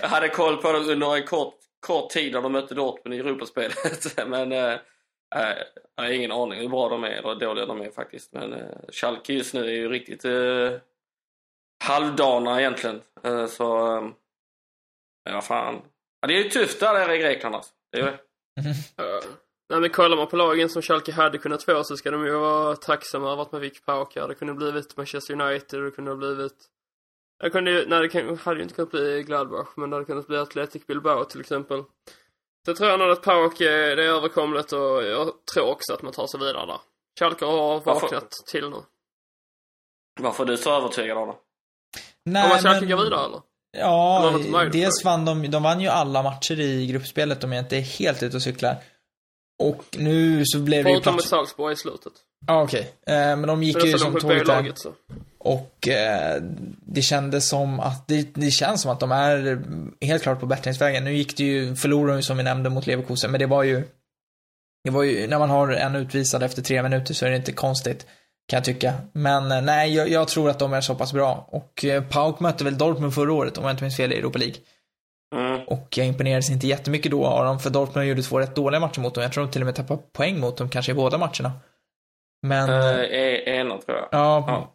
jag hade koll på dem under en kort, kort tid när de mötte Dortmund i Europaspelet. <laughs> Men eh, jag har ingen aning hur bra de är eller dåliga de är faktiskt. Men eh, Schalke just nu är ju riktigt eh, halvdana egentligen. Eh, så, eh, ja fan. Ja, det är ju tufft där nere i Grekland alltså. Det är ju det. Ja. Nej men kollar man på lagen som Schalke hade kunnat få så ska de ju vara tacksamma över att man fick Pauka. Det kunde blivit Manchester United, det kunde ha blivit... Det kunde ju, nej det hade ju inte kunnat bli Gladbach, men det hade kunnat bli Athletic Bilbao till exempel. Så jag tror jag nog att Pauk är, det är överkomligt och jag tror också att man tar sig vidare där. Schalke har Varför? vaknat till nu. Varför är du så övertygad av det? Nej, Om man Schalke men- går vidare eller? Ja, Eller dels vann de, de vann ju alla matcher i gruppspelet om jag inte är helt ute och cyklar. Och nu så blev det ju Förutom med. Salzburg i slutet. Ja, okej. Eh, men de gick Men ju som på tåget där. Så. Och eh, det kändes som att, det, det känns som att de är helt klart på bättringsvägen. Nu gick det ju, förlorade som vi nämnde mot Leverkusen, men det var ju, det var ju, när man har en utvisad efter tre minuter så är det inte konstigt, kan jag tycka. Men eh, nej, jag, jag tror att de är så pass bra. Och eh, Pauk mötte väl Dortmund förra året, om jag inte minns fel, i Europa League. Mm. Och jag imponerades inte jättemycket då av dem, för Dortmund gjorde två rätt dåliga matcher mot dem. Jag tror de till och med tappade poäng mot dem, kanske i båda matcherna. Men... Eh, e- ena tror jag. Ja, eh,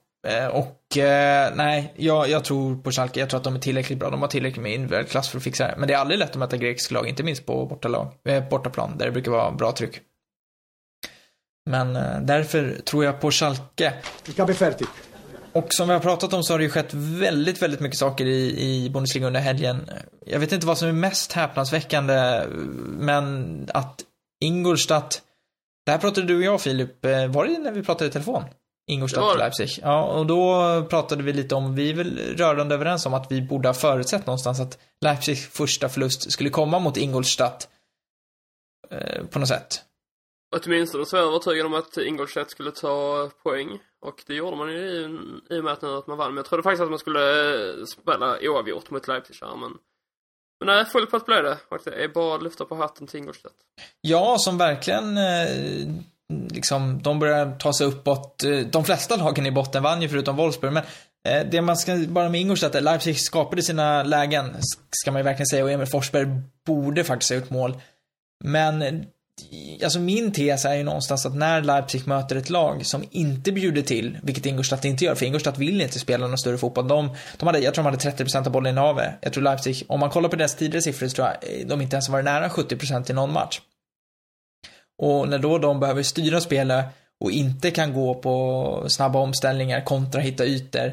och eh, nej, jag, jag tror på Schalke. Jag tror att de är tillräckligt bra. De har tillräckligt med individuell klass för att fixa det. Men det är aldrig lätt att möta grekisk lag, inte minst på bortalag, eh, bortaplan, där det brukar vara bra tryck. Men eh, därför tror jag på Schalke. Och som vi har pratat om så har det ju skett väldigt, väldigt mycket saker i, i Bundesliga under helgen. Jag vet inte vad som är mest häpnadsväckande, men att Ingolstadt, det här pratade du och jag Filip, eh, var det när vi pratade i telefon? Ingolstadt och. Leipzig. Ja, och då pratade vi lite om, vi är väl rörande överens om att vi borde ha förutsett någonstans att Leipzigs första förlust skulle komma mot Ingolstadt. Eh, på något sätt. Åtminstone så var jag övertygad om att Ingolstadt skulle ta poäng. Och det gjorde man ju i, i och med att, nu att man vann. Men jag trodde faktiskt att man skulle eh, spela oavgjort mot Leipzig här, men... Men nej, full pott blev det. Och det är bara att lyfta på hatten till Ingolstadt. Ja, som verkligen eh, liksom, de börjar ta sig uppåt. Eh, de flesta lagen i botten vann ju förutom Wolfsburg, men eh, det man ska bara med Ingolstadt att Leipzig skapade sina lägen, ska man ju verkligen säga, och Emil Forsberg borde faktiskt ha gjort mål. Men Alltså min tes är ju någonstans att när Leipzig möter ett lag som inte bjuder till, vilket Ingolstadt inte gör, för Ingolstadt vill inte spela någon större fotboll. De, de hade, jag tror de hade 30% av bollinnehavet. Jag tror Leipzig, om man kollar på deras tidigare siffror så tror jag de inte ens har varit nära 70% i någon match. Och när då de behöver styra spelet och inte kan gå på snabba omställningar, kontra, hitta ytor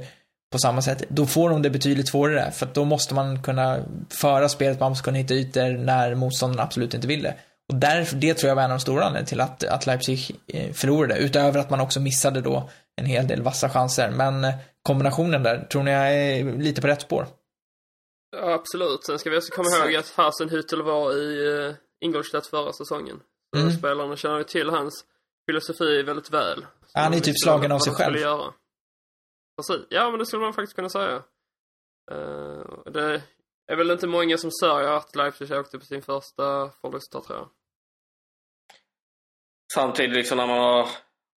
på samma sätt, då får de det betydligt svårare. För då måste man kunna föra spelet, man måste kunna hitta ytor när motståndaren absolut inte vill det. Och därför, det tror jag var en av de stora anledningarna till att, att Leipzig eh, förlorade. Utöver att man också missade då en hel del vassa chanser. Men eh, kombinationen där, tror ni jag är lite på rätt spår? Ja, absolut. Sen ska vi också komma ihåg att Hasenhüttel var i uh, Ingolstadt förra säsongen. Så Mm. spelarna känner ju till hans filosofi väldigt väl. Så Han är typ visste slagen av sig själv. Göra. Precis. Ja, men det skulle man faktiskt kunna säga. Eh, det är väl inte många som sörjer att Leipzig åkte på sin första förlust tror jag. Samtidigt liksom när man har,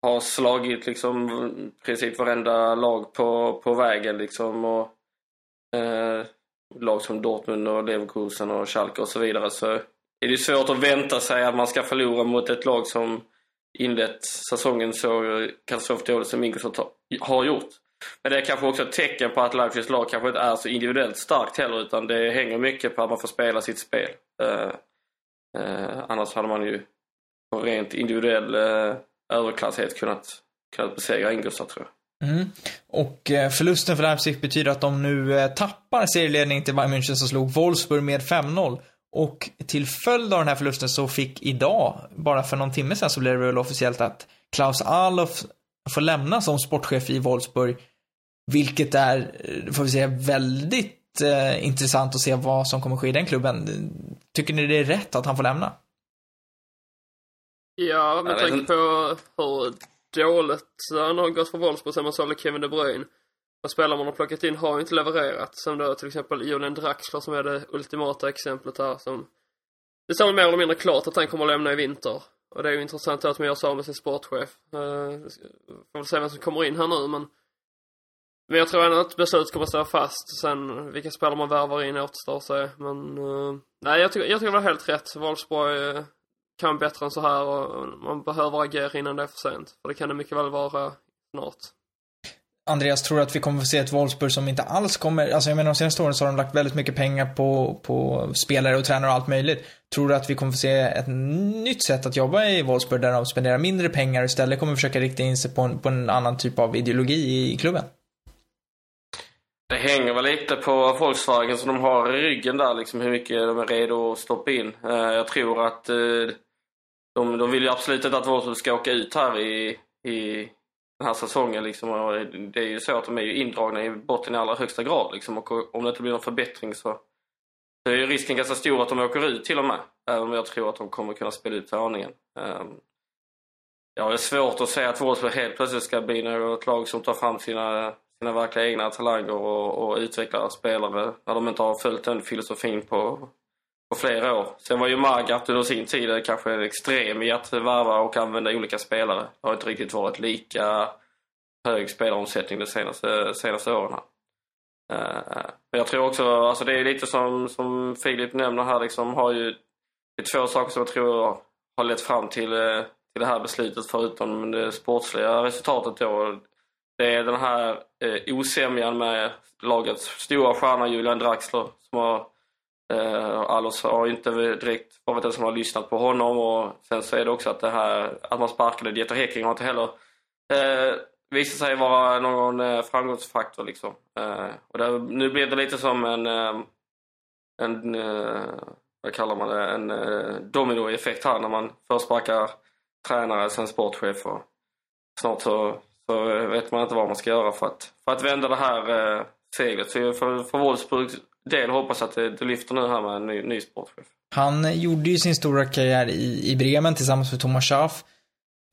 har slagit liksom princip varenda lag på, på vägen liksom och eh, lag som Dortmund och Leverkusen och Schalke och så vidare så är det svårt att vänta sig att man ska förlora mot ett lag som inlett säsongen så katastrofdåligt som Ingolstadt har- gjort. Men det är kanske också ett tecken på att Leipzigs lag kanske inte är så individuellt starkt heller utan det hänger mycket på att man får spela sitt spel. Uh, uh, annars hade man ju på rent individuell uh, överklasshet kunnat, kunnat besegra Ingolstadt tror jag. Mm. Och förlusten för Leipzig betyder att de nu tappar serieledning till Bayern München som slog Wolfsburg med 5-0. Och till följd av den här förlusten så fick idag, bara för någon timme sedan, så blev det väl officiellt att Klaus Alof får lämna som sportchef i Wolfsburg. Vilket är, får vi säga, väldigt eh, intressant att se vad som kommer ske i den klubben. Tycker ni det är rätt att han får lämna? Ja, med tanke på hur dåligt han har gått för Wolfsburg sen man sålde Kevin De Bruyne. Och spelare man har plockat in har ju inte levererat. Som då till exempel Julian Draxler som är det ultimata exemplet här som... Det står väl mer eller mindre klart att han kommer att lämna i vinter. Och det är ju intressant då att man gör så med sin sportchef. Uh, får väl se vem som kommer in här nu men... Men jag tror ändå att beslutet kommer att stå fast. Sen vilka spelare man värvar in återstår att se. Men uh, nej, jag tycker, jag tycker det var helt rätt. Wolfsburg uh, kan bättre än så här och man behöver agera innan det är för sent. För det kan det mycket väl vara snart. Andreas, tror att vi kommer få se ett Wolfsburg som inte alls kommer, alltså jag menar de senaste åren så har de lagt väldigt mycket pengar på, på spelare och tränare och allt möjligt. Tror du att vi kommer få se ett nytt sätt att jobba i Wolfsburg där de spenderar mindre pengar och istället kommer försöka rikta in sig på en, på en annan typ av ideologi i klubben? Det hänger väl lite på Volkswagen som de har i ryggen där, liksom hur mycket de är redo att stoppa in. Eh, jag tror att eh, de, de vill ju absolut inte att Wolfsburg ska åka ut här i, i den här säsongen. Liksom. Och det är ju så att de är ju indragna i botten i allra högsta grad. Liksom. Och om det inte blir någon förbättring så, så är ju risken ganska stor att de åker ut till och med. Även om jag tror att de kommer kunna spela ut aningen. Um, ehm, ja, det är svårt att säga att Wolfsburg helt plötsligt ska bli något lag som tar fram sina, sina verkliga egna talanger och, och utvecklar spelare när de inte har följt den filosofin på, på flera år. Sen var ju Magath under sin tid kanske extrem i att varva och använda olika spelare. Det har inte riktigt varit lika hög spelaromsättning de senaste, senaste åren. Här. Men jag tror också, alltså det är lite som, som Filip nämner här, liksom, har ju, det är två saker som jag tror har lett fram till, eh, till det här beslutet förutom det sportsliga resultatet då. Det är den här eh, osämjan med lagets stora stjärna Julian Draxler som har Uh, Allos har inte direkt varit den som har lyssnat på honom och sen så är det också att det här att man sparkade Dieter Heking har inte heller uh, visat sig vara någon uh, framgångsfaktor liksom. Uh, och där, nu blir det lite som en, uh, en vad kallar man det, en uh, dominoeffekt här när man först sparkar tränare, sen sportchef och snart så, så vet man inte vad man ska göra för att, för att vända det här uh, seglet. Så jag för, för Wolfsburgs del hoppas att eh, det, det lyfter nu här med en ny, ny sportchef. Han eh, gjorde ju sin stora karriär i, i Bremen tillsammans med Thomas Schaaf.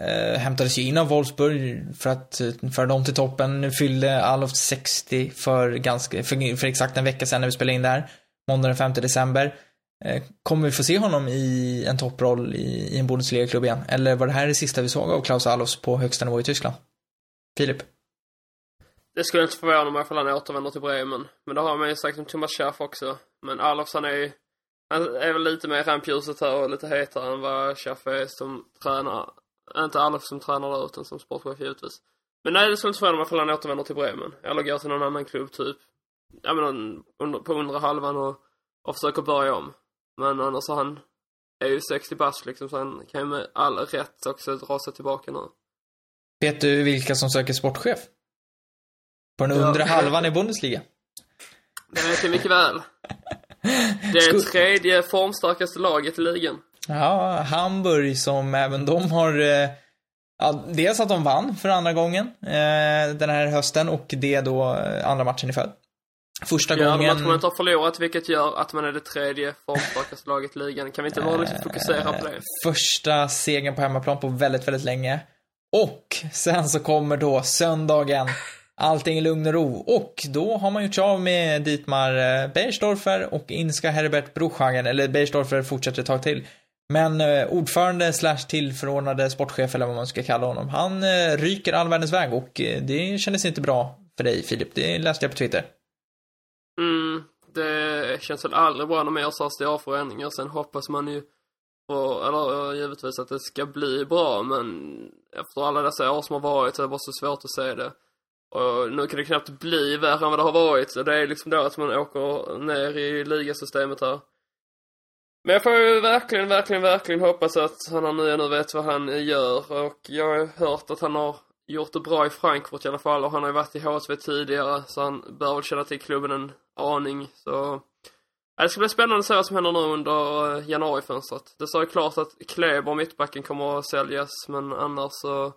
Eh, hämtades ju in av Wolfsburg för att eh, föra dem till toppen. Nu fyllde Alof 60 för, ganska, för, för exakt en vecka sedan när vi spelade in det här. Måndag den 5 december. Eh, kommer vi få se honom i en topproll i, i en Bundesliga-klubb igen? Eller var det här det sista vi såg av Klaus Alofs på högsta nivå i Tyskland? Filip? Det skulle inte förvåna mig ifall han återvänder till Bremen. Men det har man ju sagt om Thomas Schaff också. Men Alofsson han är ju, han är väl lite mer rampljuset här och lite hetare än vad Schaff är som tränare. Inte Alof som tränare där utan som sportchef givetvis. Men nej, det skulle inte förvåna mig ifall han återvänder till Bremen. Eller går till någon annan klubb typ. Ja men under, på undre halvan och, och försöker börja om. Men annars har han är ju 60 bast liksom så han kan ju med all rätt också dra sig tillbaka nu. Vet du vilka som söker sportchef? På den undre ja. halvan i Bundesliga. Det vet jag mycket väl. Det är tredje formstarkaste laget i ligan. Ja, Hamburg som även de har eh, Ja, dels att de vann för andra gången eh, den här hösten och det då eh, andra matchen i följd. Första ja, gången... Ja, att man inte har förlorat vilket gör att man är det tredje formstarkaste laget i ligan. Kan vi inte bara liksom fokusera på det? Första segern på hemmaplan på väldigt, väldigt länge. Och sen så kommer då söndagen Allting i lugn och ro. Och då har man gjort sig av med Dietmar eh, Beersdorfer och Inska Herbert Bruchhagen, eller Beersdorfer fortsätter ett tag till. Men eh, ordförande slash tillförordnade sportchef eller vad man ska kalla honom, han eh, ryker all världens väg och eh, det kändes inte bra för dig Filip. Det läste jag på Twitter. Mm, det känns väl aldrig bra när man gör så stora förändringar. Sen hoppas man ju på, eller givetvis att det ska bli bra men efter alla dessa år som har varit så är det bara så svårt att se det. Och nu kan det knappt bli värre än vad det har varit. Och det är liksom då att man åker ner i ligasystemet här. Men jag får ju verkligen, verkligen, verkligen hoppas att han nu, nu vet vad han gör. Och jag har hört att han har gjort det bra i Frankfurt i alla fall. Och han har ju varit i HSV tidigare. Så han bör väl känna till klubben en aning. Så det ska bli spännande att se vad som händer nu under eh, januarifönstret. Det står ju klart att Kleber, mittbacken, kommer att säljas. Men annars så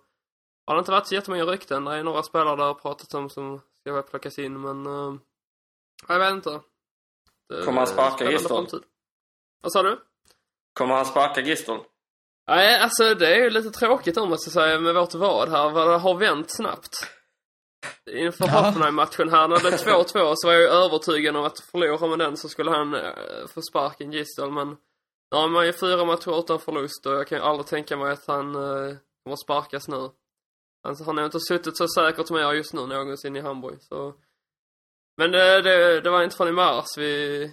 har det inte varit så jättemånga rykten. Det är några spelare där har pratat om som ska plockas in, men... Uh, jag vet inte. Det Kommer han sparka Gistel? Vad sa du? Kommer han sparka Gistel? Nej, alltså det är ju lite tråkigt om man ska säga med vårt vad här, vad det har vänt snabbt. Inför ja. Hoffenheim-matchen här, när det blev <laughs> 2-2 så var jag ju övertygad om att förlorar man den så skulle han uh, få sparken Gistel, men nu har man ju fyra matcher utan förlust och jag kan ju aldrig tänka mig att han uh, kommer sparkas nu. Alltså, han har inte suttit så säkert som jag just nu någonsin i Hamburg. Så... Men det, det, det var inte förrän i mars vi,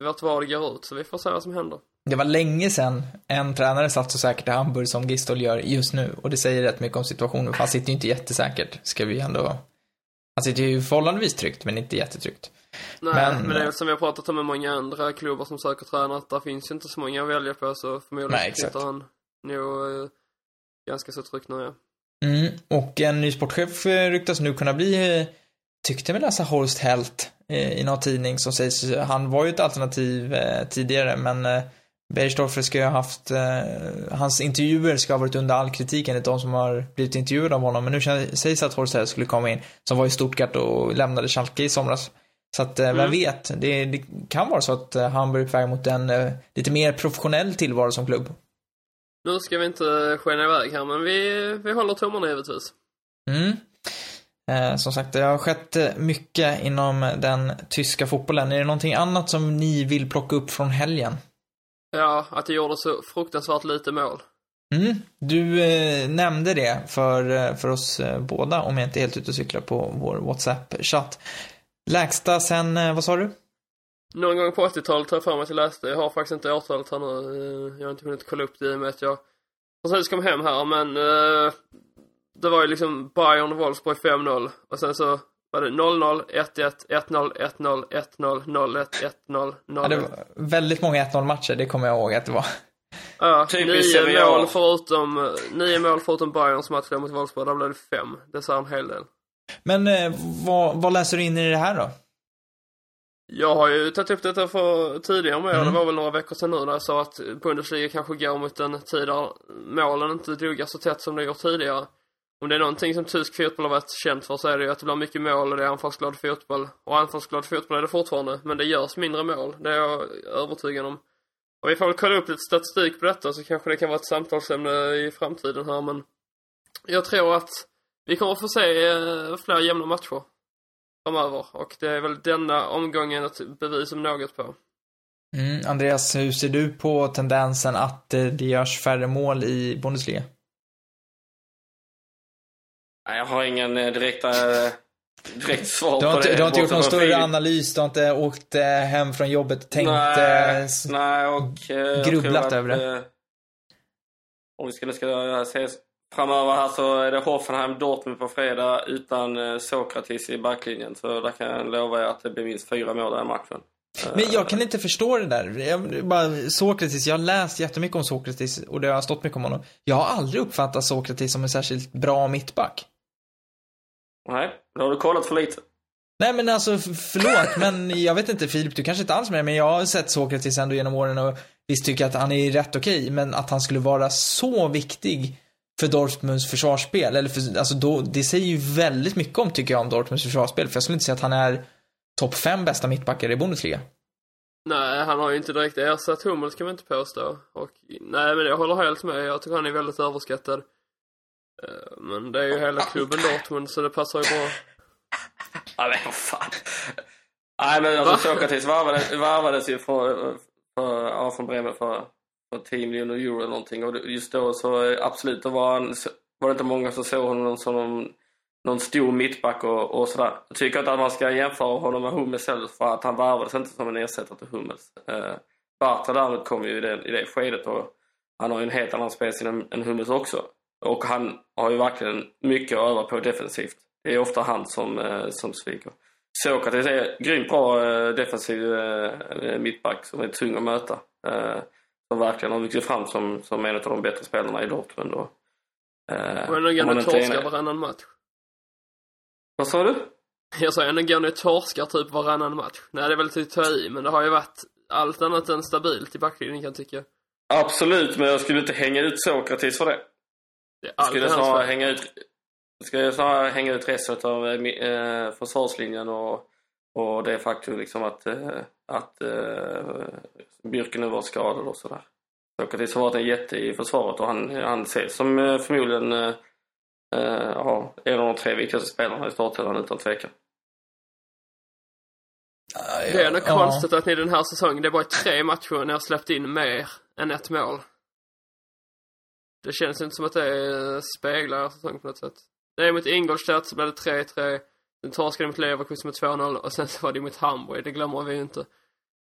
var det går ut, så vi får se vad som händer. Det var länge sedan en tränare satt så säkert i Hamburg som Gistol gör just nu. Och det säger rätt mycket om situationen, för han sitter ju inte jättesäkert, ska vi ändå... Han sitter ju förhållandevis tryggt, men inte jättetryggt. Nej, Men- men, det är som vi har pratat om med många andra klubbar som söker tränare, att där finns ju inte så många att välja på, så förmodligen Nej, sitter han nog eh, ganska så tryggt nu, ja. Mm, och en ny sportchef eh, ryktas nu kunna bli, eh, tyckte mig läsa Horst Helt eh, i någon tidning som sägs, han var ju ett alternativ tidigare, men Bergsdorfer ska ju ha haft, hans intervjuer ska ha varit under all kritik enligt de som har blivit intervjuade av honom, men nu sägs att Horst Helt skulle komma in, som var i Stuttgart och lämnade Schalke i somras. Så att, vem Mm. vet, det, det kan vara så att Hamburg är på väg mot en lite mer professionell tillvaro som klubb. Nu ska vi inte skena iväg här, men vi, vi håller tummarna givetvis. Mm. Eh, som sagt, det har skett eh, mycket inom den tyska fotbollen. Är det någonting annat som ni vill plocka upp från helgen? Ja, att det gjorde så fruktansvärt lite mål. Mm. Du eh, nämnde det för, eh, för oss eh, båda, om jag inte är helt ute och cyklar på vår WhatsApp-chatt. Lägsta sen, vad sa du? Någon gång på 80-talet har jag för mig att jag läste. Jag har faktiskt inte årtalet här nu. Eh, Jag har inte hunnit kolla upp det i och med att jag precis kom hem här, men eh, det var ju liksom Bayern och Wolfsburg 5-0 och sen så var det 0-0, 1-1, 1-0, 1-0, 1-0, 0-1, 1-0, 0-1. Ja, det var väldigt många 1-0 matcher, det kommer jag ihåg att det var. Ja, Typiskt Serie nio mål förutom, nio mål förutom Bayerns match mot Wolfsburg. Där blev det fem. Det sa en hel del. Men eh, vad, vad läser du in i det här då? Jag har ju tagit upp detta för tidigare med. Mm. Det var väl några veckor sedan nu där jag sa att Bundesliga kanske går mot en tid där målen inte duggar så tätt som det gjort tidigare. Om det är någonting som tysk fotboll har varit känt för så är det ju att det blir mycket mål och det är anfallsglad fotboll. Och anfallsglad fotboll är det fortfarande, men det görs mindre mål. Det är jag övertygad om. Och vi får väl kolla upp lite statistik på detta så kanske det kan vara ett samtalsämne i framtiden här men jag tror att vi kommer få se eh, fler jämna matcher framöver och det är väl denna omgången ett bevis om något på. Mm, Andreas, hur ser du på tendensen att eh, det görs färre mål i Bundesliga? Nej, jag har ingen eh, direkta, eh, direkt svar Du har på inte, det. du har inte gjort någon från större Filip. analys, du har inte åkt hem från jobbet och tänkt... Nej, nej och... jag grubblat över det. Om vi ska, nu ska se framöver här så är det Hoffenheim Dortmund på fredag utan eh, Sokratis i backlinjen. Så där kan jag lova er att det blir minst fyra mål den matchen. Men jag kan inte förstå det där. Jag, bara, Sokratis, jag har läst jättemycket om Sokratis och det har stått mycket om honom. Jag har aldrig uppfattat Sokratis som en särskilt bra mittback. Nej, då har du kollat för lite. Nej men alltså, förlåt, men jag vet inte Filip, du kanske inte alls med men jag har sett Sokratis ändå genom åren och visst tycker jag att han är rätt okej, men att han skulle vara så viktig för Dortmunds försvarsspel, eller för, alltså då, det säger ju väldigt mycket om, tycker jag, om Dortmunds försvarsspel, för jag skulle inte säga att han är topp fem bästa mittbackar i Bundesliga. Nej, han har ju inte direkt ersatt Hummels kan man inte påstå. Och nej, men jag håller helt med. Jag tycker han är väldigt överskattad. Eh, Men det är ju hela klubben Dortmund så det passar ju bra. Ja, men vad fan. Nej, men alltså? Sokratis varvades, varvades ju från, ja, från Bremen för, för 10 miljoner euro eller någonting. Och just då så eh, absolut, då var, han, var det inte många som såg honom som någon, någon stor mittback och, och sådär. Jag tycker inte att man ska jämföra honom med Hummels heller för att han värvades inte som en ersättare till Hummels. Eh, Bartra däremot kom ju i det, i det skedet och han har ju en helt annan spelstil än, än Hummels också. Och han har ju verkligen mycket att öva på defensivt. Det är ofta han som, eh, som sviker. Sokrates är grymt bra eh, defensiv eh, mittback som är tung att möta. Eh, som verkligen har vuxit fram som, som en av de bättre spelarna i Dortmund. Och, eh, Och ändå går torskar varannan match. Vad sa du? Jag sa ändå går ni torskar typ varannan match. Nej, det är väl till att ta i, men det har ju varit allt annat än stabilt i backlinjen kan jag tycka. Absolut, men jag skulle inte hänga ut Sokratis för det. Det Jag skulle snarare hänga ut, skulle snarare hänga ut resten av eh, eh, försvarslinjen och, och det faktum liksom att, eh, att eh, Björken var skadad och sådär. Sokratis har varit en jätte i försvaret och han, han ses som eh, förmodligen eh, ja, en av de tre viktigaste spelarna i startelvan utan tvekan. Det är Ja. konstigt att ni den här säsongen, det bara i tre matcher när jag släppt in mer än ett mål. Det känns inte som att det speglar säsongen på något sätt. Det är mot Ingolstadt så blev det 3-3. Sen torskade mot Leverkusen med 2-0 och sen så var det mot Hamburg, det glömmer vi ju inte.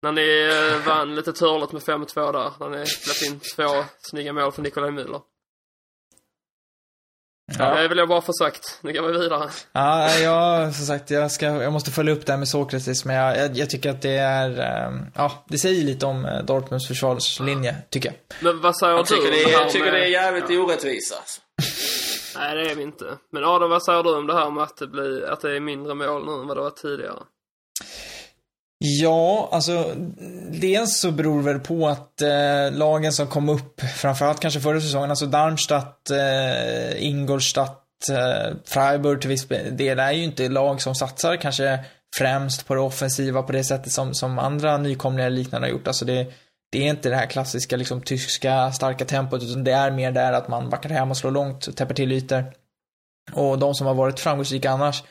När ni eh, vann lite turligt med 5-2 där, när ni släppte in två snygga mål från Nikolaj Müller. Ja. Det vill jag bara få sagt. Nu går vi vidare. Ja, jag, som sagt, jag, ska, jag måste följa upp det här med Sokrates, men jag, jag, jag tycker att det är, um, ja, det säger lite om uh, Dortmunds försvarslinje, tycker jag. Men vad säger Jag du? tycker, det är, jag tycker med- det är jävligt orättvist alltså. Nej, det är vi inte. Men Adam, vad säger du om det här med att det, blir, att det är mindre mål nu än vad det var tidigare? Ja, alltså dels så beror det väl på att eh, lagen som kom upp, framförallt kanske förra säsongen, alltså Darmstadt, eh, Ingolstadt, eh, Freiburg till viss del, är ju inte lag som satsar kanske främst på det offensiva på det sättet som, som andra nykomlingar liknande har gjort. Alltså det, det är inte det här klassiska liksom tyska starka tempot, utan det är mer där att man backar hem och slår långt och täpper till ytor. Och de som har varit framgångsrika annars,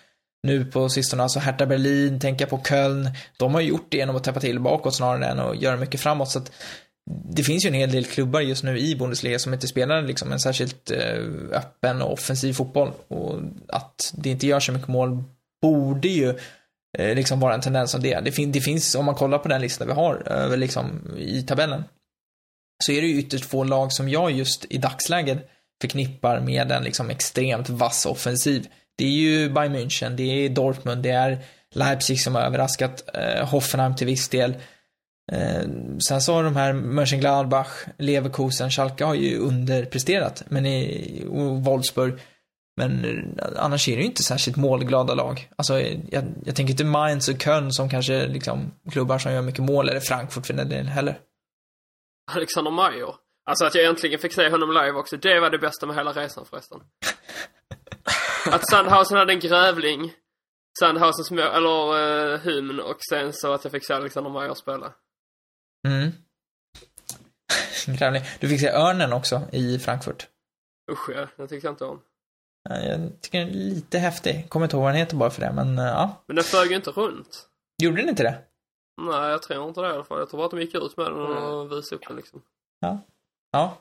nu på sistone, alltså Hertha Berlin, tänka på Köln, de har ju gjort det genom att täppa till bakåt snarare än att göra mycket framåt. Så att det finns ju en hel del klubbar just nu i Bundesliga som inte spelar liksom en särskilt eh, öppen och offensiv fotboll. Och att det inte gör så mycket mål borde ju Eh, liksom vara en tendens av det. Det, fin- det finns, om man kollar på den lista vi har över liksom i tabellen, så är det ju ytterst få lag som jag just i dagsläget förknippar med en liksom extremt vass offensiv. Det är ju Bayern München, det är Dortmund, det är Leipzig som har överraskat, eh, Hoffenheim till viss del. Eh, sen så har de här Mönchengladbach, Leverkusen, Schalke har ju underpresterat, men i, Wolfsburg. Men eh, annars är det ju inte särskilt målglada lag. Alltså, jag, jag tänker inte Mainz och Köln som kanske liksom klubbar som gör mycket mål, eller Frankfurt för den delen heller. Alexander Mayer. Alltså att jag äntligen fick se honom live också. Det var det bästa med hela resan förresten. <laughs> att Sandhausen hade en grävling. Sandhausens mål, eller uh, hymn och sen så att jag fick se Alexander Mayer spela. Mm. <laughs> Grävling. Du fick se Örnen också i Frankfurt. Usch ja, det tyckte jag inte om. Ja, Jag tycker den är lite häftig. Kommer inte ihåg vad den heter bara för det, men eh, ja. Men den flög ju inte runt. Gjorde den inte det? Nej, jag tror inte det i alla fall. Jag tror bara att de gick ut med den och visade upp den liksom. Ja.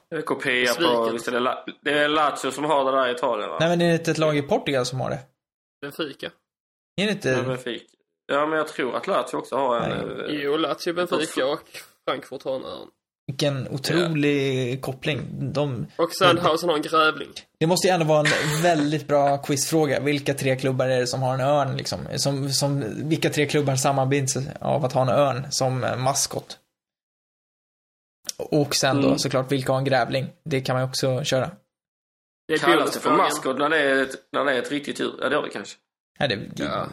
Det är kopia på, visst är det, La- det är Lazio som har det där i Italien va? Nej, men det är inte ett lag i Portugal som har det. Benfica. Är det Ja, inte? Benfica. Ja, men jag tror att Lazio också har en... Nej. eh, Jo, Lazio, Benfica och Frankfurt har en. Vilken otrolig koppling. De, Och Sandhausen har en grävling. det måste ju ändå vara en väldigt bra quizfråga. Vilka tre klubbar är det som har en örn liksom? Som, som, vilka tre klubbar sammanbinds av att ha en örn som maskot? Och sen då Mm. såklart, vilka har en grävling? Det kan man ju också köra. Det är Kallas det för maskot när det är ett, när det är ett riktigt djur? Ja, det gör det kanske. Ja, det, Ja.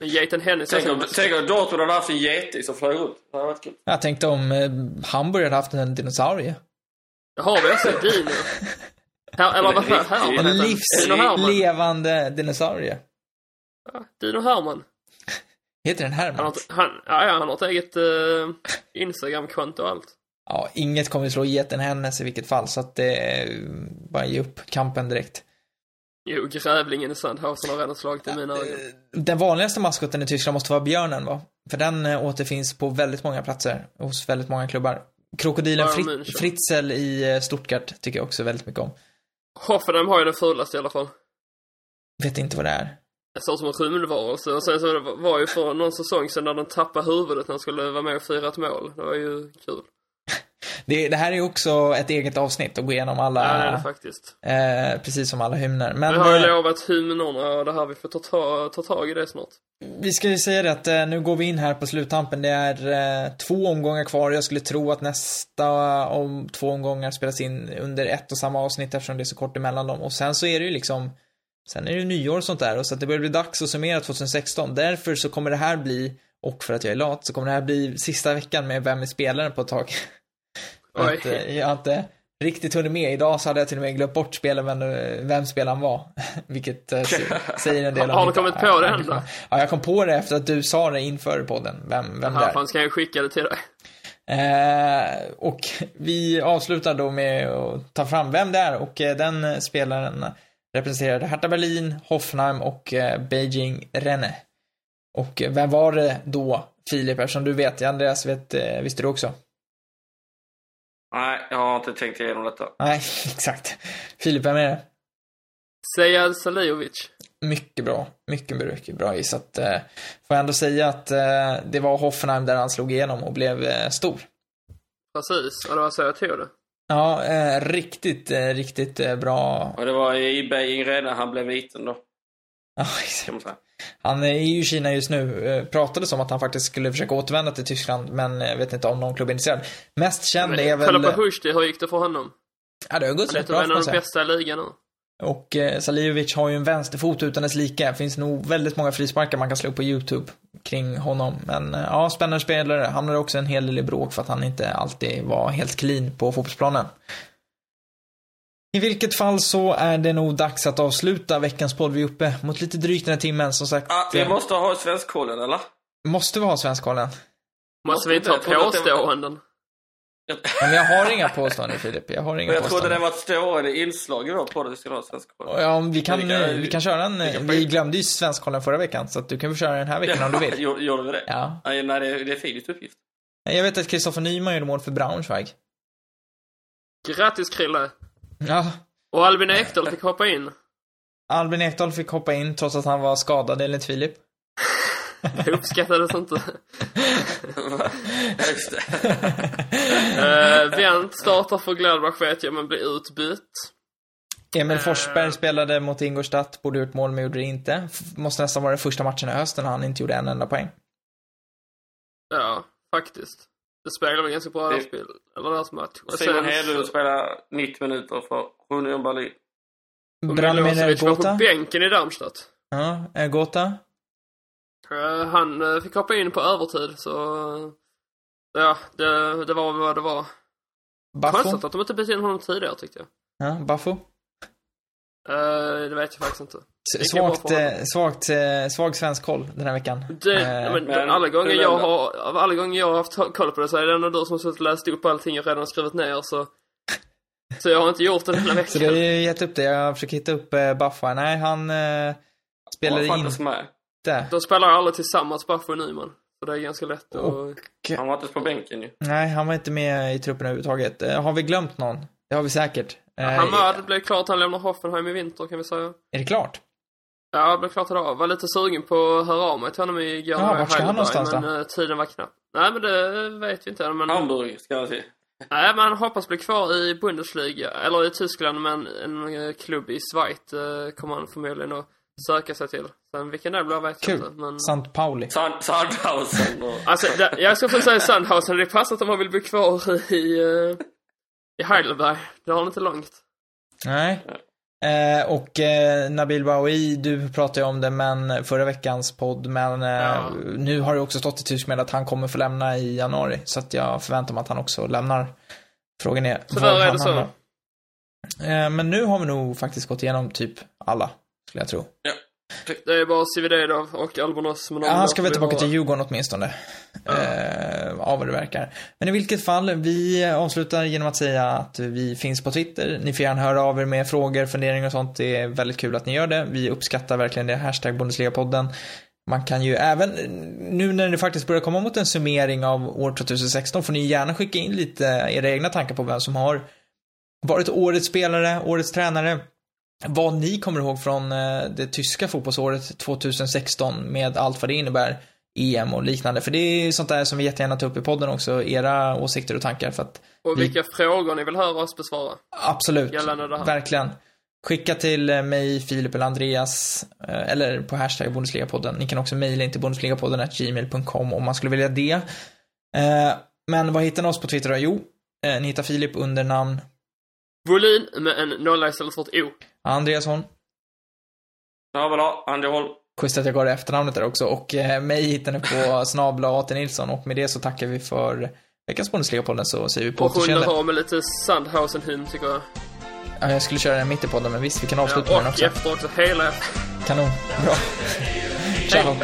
Men Geiten Hennis har Tänk om, sin- tänk om Dortmund hade haft en geting som flög runt. Det hade varit kul. Jag tänkte om eh, Hamburg hade haft en dinosaurie. Det har vi alltså Dino. Här, eller vad fan, Herman En Herman. livslevande dinosaurie. Ja, Dino Herman. Heter den Han har, Herman? han, ja, han har ett eget uh, Instagram-konto och allt. Ja, inget kommer slå geten hennes i vilket fall, så att det är bara ge upp kampen direkt. Jo, grävlingen i Sandhausen har redan slagit i mina ögon. Den vanligaste maskoten i Tyskland måste vara björnen, va? För den eh, återfinns på väldigt många platser, hos väldigt många klubbar. Krokodilen Frit- München. Fritzl i eh, Stuttgart tycker jag också väldigt mycket om. Hoffenheim har ju den fulaste i alla fall. Vet inte vad det är. Det såg ut som en rymdvarelse. Och sen så var- var ju för någon säsong sedan när den tappade huvudet när den skulle vara med och fira ett mål. Det var ju kul. Det, det här är ju också ett eget avsnitt att gå igenom alla, Ja, det är det faktiskt. eh, precis som alla hymner. Men Vi har ju eh, lovat hymnerna och det här, vi får ta, ta, ta tag i det snart. vi ska ju säga det att eh, nu går vi in här på sluttampen. Det är eh, två omgångar kvar. Jag skulle tro att nästa om två omgångar spelas in under ett och samma avsnitt eftersom det är så kort emellan dem. Och sen så är det ju liksom Sen är det ju nyår och sånt där och så att det börjar bli dags att summera 2016. Därför så kommer det här bli, och för att jag är lat, så kommer det här bli sista veckan med Vem är spelaren på ett tag. <laughs> Att, eh, jag har inte riktigt hunnit med. Idag så hade jag till och med glömt bort spelen, men eh, vem spelaren var. <laughs> Vilket eh, <laughs> säger en del om Har du kommit på det ändå? Ja, jag kom på det efter att du sa det inför podden. Vem, vem det är. fan ska jag skicka det till dig. Eh, och <laughs> vi avslutar då med att ta fram vem det är och den spelaren representerade Hertha Berlin, Hoffenheim och Beijing Renne. Och vem var det då, Filip, eftersom du vet, Andreas vet, visste du också? Nej, jag har inte tänkt igenom detta. Nej, <laughs> exakt. Filip, vem är det? Sejad Salihovic. Mycket bra. Mycket, mycket bra gissat. Eh, får jag ändå säga att eh, det var Hoffenheim där han slog igenom och blev eh, stor. Precis, och det var så jag tog det. Ja, eh, riktigt, eh, riktigt eh, bra. Och det var i Beijing redan han blev viten då, <laughs> Han är ju i Kina just nu. Eh, pratades om att han faktiskt skulle försöka återvända till Tyskland, men jag vet inte om någon klubb är intresserad. Mest känd är väl... Kolla på Hushti, hur gick det för honom? Ja, det har gått Han är rätt typ bra en av de bästa i ligan nu. Och eh, Salihovic har ju en vänsterfot utan dess like. Finns nog väldigt många frisparkar man kan slå upp på YouTube kring honom. Men eh, ja, spännande spelare. Hamnade också en hel del i bråk för att han inte alltid var helt clean på fotbollsplanen. I vilket fall så är det nog dags att avsluta veckans podd. Vi är uppe mot lite drygt den här timmen. Som sagt, Ah, vi måste ha svenskkollen, eller? måste vi ha Svenskkollen? Måste vi inte ha Jag påståenden? Jag, Men jag har inga påståenden Filip. Jag har inga jag trodde det påståenden. var ett stående inslag i vår podd att vi skulle ha svenskkollen. Ja, vi kan, Vi kan- vi kan köra en, vi kan- vi glömde ju Svenskkollen förra veckan, så att du kan väl köra den här veckan om du vill. Gjorde <laughs> vi det? Ja. Nej, nej det, är- det är Filips uppgift. Jag vet att Kristoffer Nyman gjorde mål för Braunschweig. Grattis Krille! Ja, Och Albin Ekdal fick hoppa in. Albin Ekdal fick hoppa in trots att han var skadad enligt Filip. Det uppskattades inte. <laughs> Just det. Uh, Wendt startar för Gladbach vet jag, men blir utbytt. Emil Eh. Forsberg spelade mot Ingolstadt, borde gjort mål men gjorde det inte. F- Måste nästan vara den första matchen i hösten när han inte gjorde en enda poäng. Ja, faktiskt. Det spelar väl ganska bra Det- deras spel, eller deras match. Och Simon sen Hedlund så- spelar 90 minuter för Union Berlin. Branimir Milosevic var på bänken i Darmstadt. Ja, eh, Gota. Eh, han eh, fick hoppa in på övertid, så... Ja, det, det var vad det var. Baffo. Konstigt att de inte bytte in honom tidigare tyckte jag. Ja, Baffo. Eh, det vet jag faktiskt inte. Svagt, eh, svagt, eh, svag svensk koll den här veckan. Det, Eh, men, men- alla gånger jag har, av alla gånger jag har haft koll på det så är det ändå du som har suttit och läst upp allting och redan skrivit ner så... Så jag har inte gjort det den här <laughs> Så du har veckan. ju gett upp det. Jag försöker hitta upp eh, Baffo. här. Nej, han eh, spelade Han inte. med. De spelar alla tillsammans, Baffo och Nyman. Så det är ganska lätt att... Och- Han var inte på bänken ju. Nej, han var inte med i truppen överhuvudtaget. Eh, Har vi glömt någon? Det har vi säkert. Eh, Hamad blev klart, han lämnar Hoffenheim i vinter kan vi säga. Är det klart? Ja, blev klart idag. Var lite sugen på att höra av mig till honom igår Ja, jag vart ska han någonstans men eh, tiden var knapp. Nej, men det vet vi inte än. Men, Hamburg, ska jag säga. nej, men han hoppas bli kvar i Bundesliga, eller i Tyskland, men en eh, klubb i Schweiz eh, kommer han förmodligen att söka sig till. Sen vilken det blir vet jag Kul. inte. Men... Sant Pauli. Sand- Sandhausen och... Alltså, det, jag ska få säga Sandhausen, det passar att om han vill bo kvar i, i Heidelberg. Det har han inte långt. Nej. Eh, och eh, Nabil Bahoui, du pratade ju om det men förra veckans podd, men eh, Ja. nu har det också stått i tysk med att han kommer få lämna i januari. Så att jag förväntar mig att han också lämnar. Frågan är Så var är han det så. Eh, men nu har vi nog faktiskt gått igenom typ alla, skulle jag tro. Det är bara Cividedov och Albonos Ja, han ska väl tillbaka till Djurgården åtminstone. Eh, av vad det verkar. Men i vilket fall, vi avslutar genom att säga att vi finns på Twitter. Ni får gärna höra av er med frågor, funderingar och sånt. Det är väldigt kul att ni gör det. Vi uppskattar verkligen det. Hashtag Bundesliga-podden. Man kan ju även, nu när det faktiskt börjar komma mot en summering av år 2016, får ni gärna skicka in lite era egna tankar på vem som har varit årets spelare, årets tränare. Vad ni kommer ihåg från eh, det tyska fotbollsåret 2016 med allt vad det innebär. EM och liknande. För det är sånt där som vi jättegärna tar upp i podden också. Era åsikter och tankar. För att Och vi- vilka frågor ni vill höra oss besvara. Absolut. Gällande det här. Verkligen. Skicka till eh, mig, Filip eller Andreas, eh, eller på hashtag Bundesliga-podden. Ni kan också mejla in till bundesligapodden gmail.com om man skulle vilja det. Men vad hittar ni oss på Twitter då? Jo, ni hittar Filip under namn Volin med en nolla istället för ett O. Andreas Holm. Ja, väl ha. Andy Holm. Schysst att jag gav det efternamnet där också. Och eh, mig hittar ni på <laughs> snabla AT Nilsson. Och med det så tackar vi för veckans Bundesliga-podden så säger vi på Och återseende. av med lite Sandhausen-hymn tycker jag. Ja, jag skulle köra den mitt i podden, men visst, vi kan avsluta Ja, med den och också. efter också, hela Kanon. Bra. <laughs> Ciao.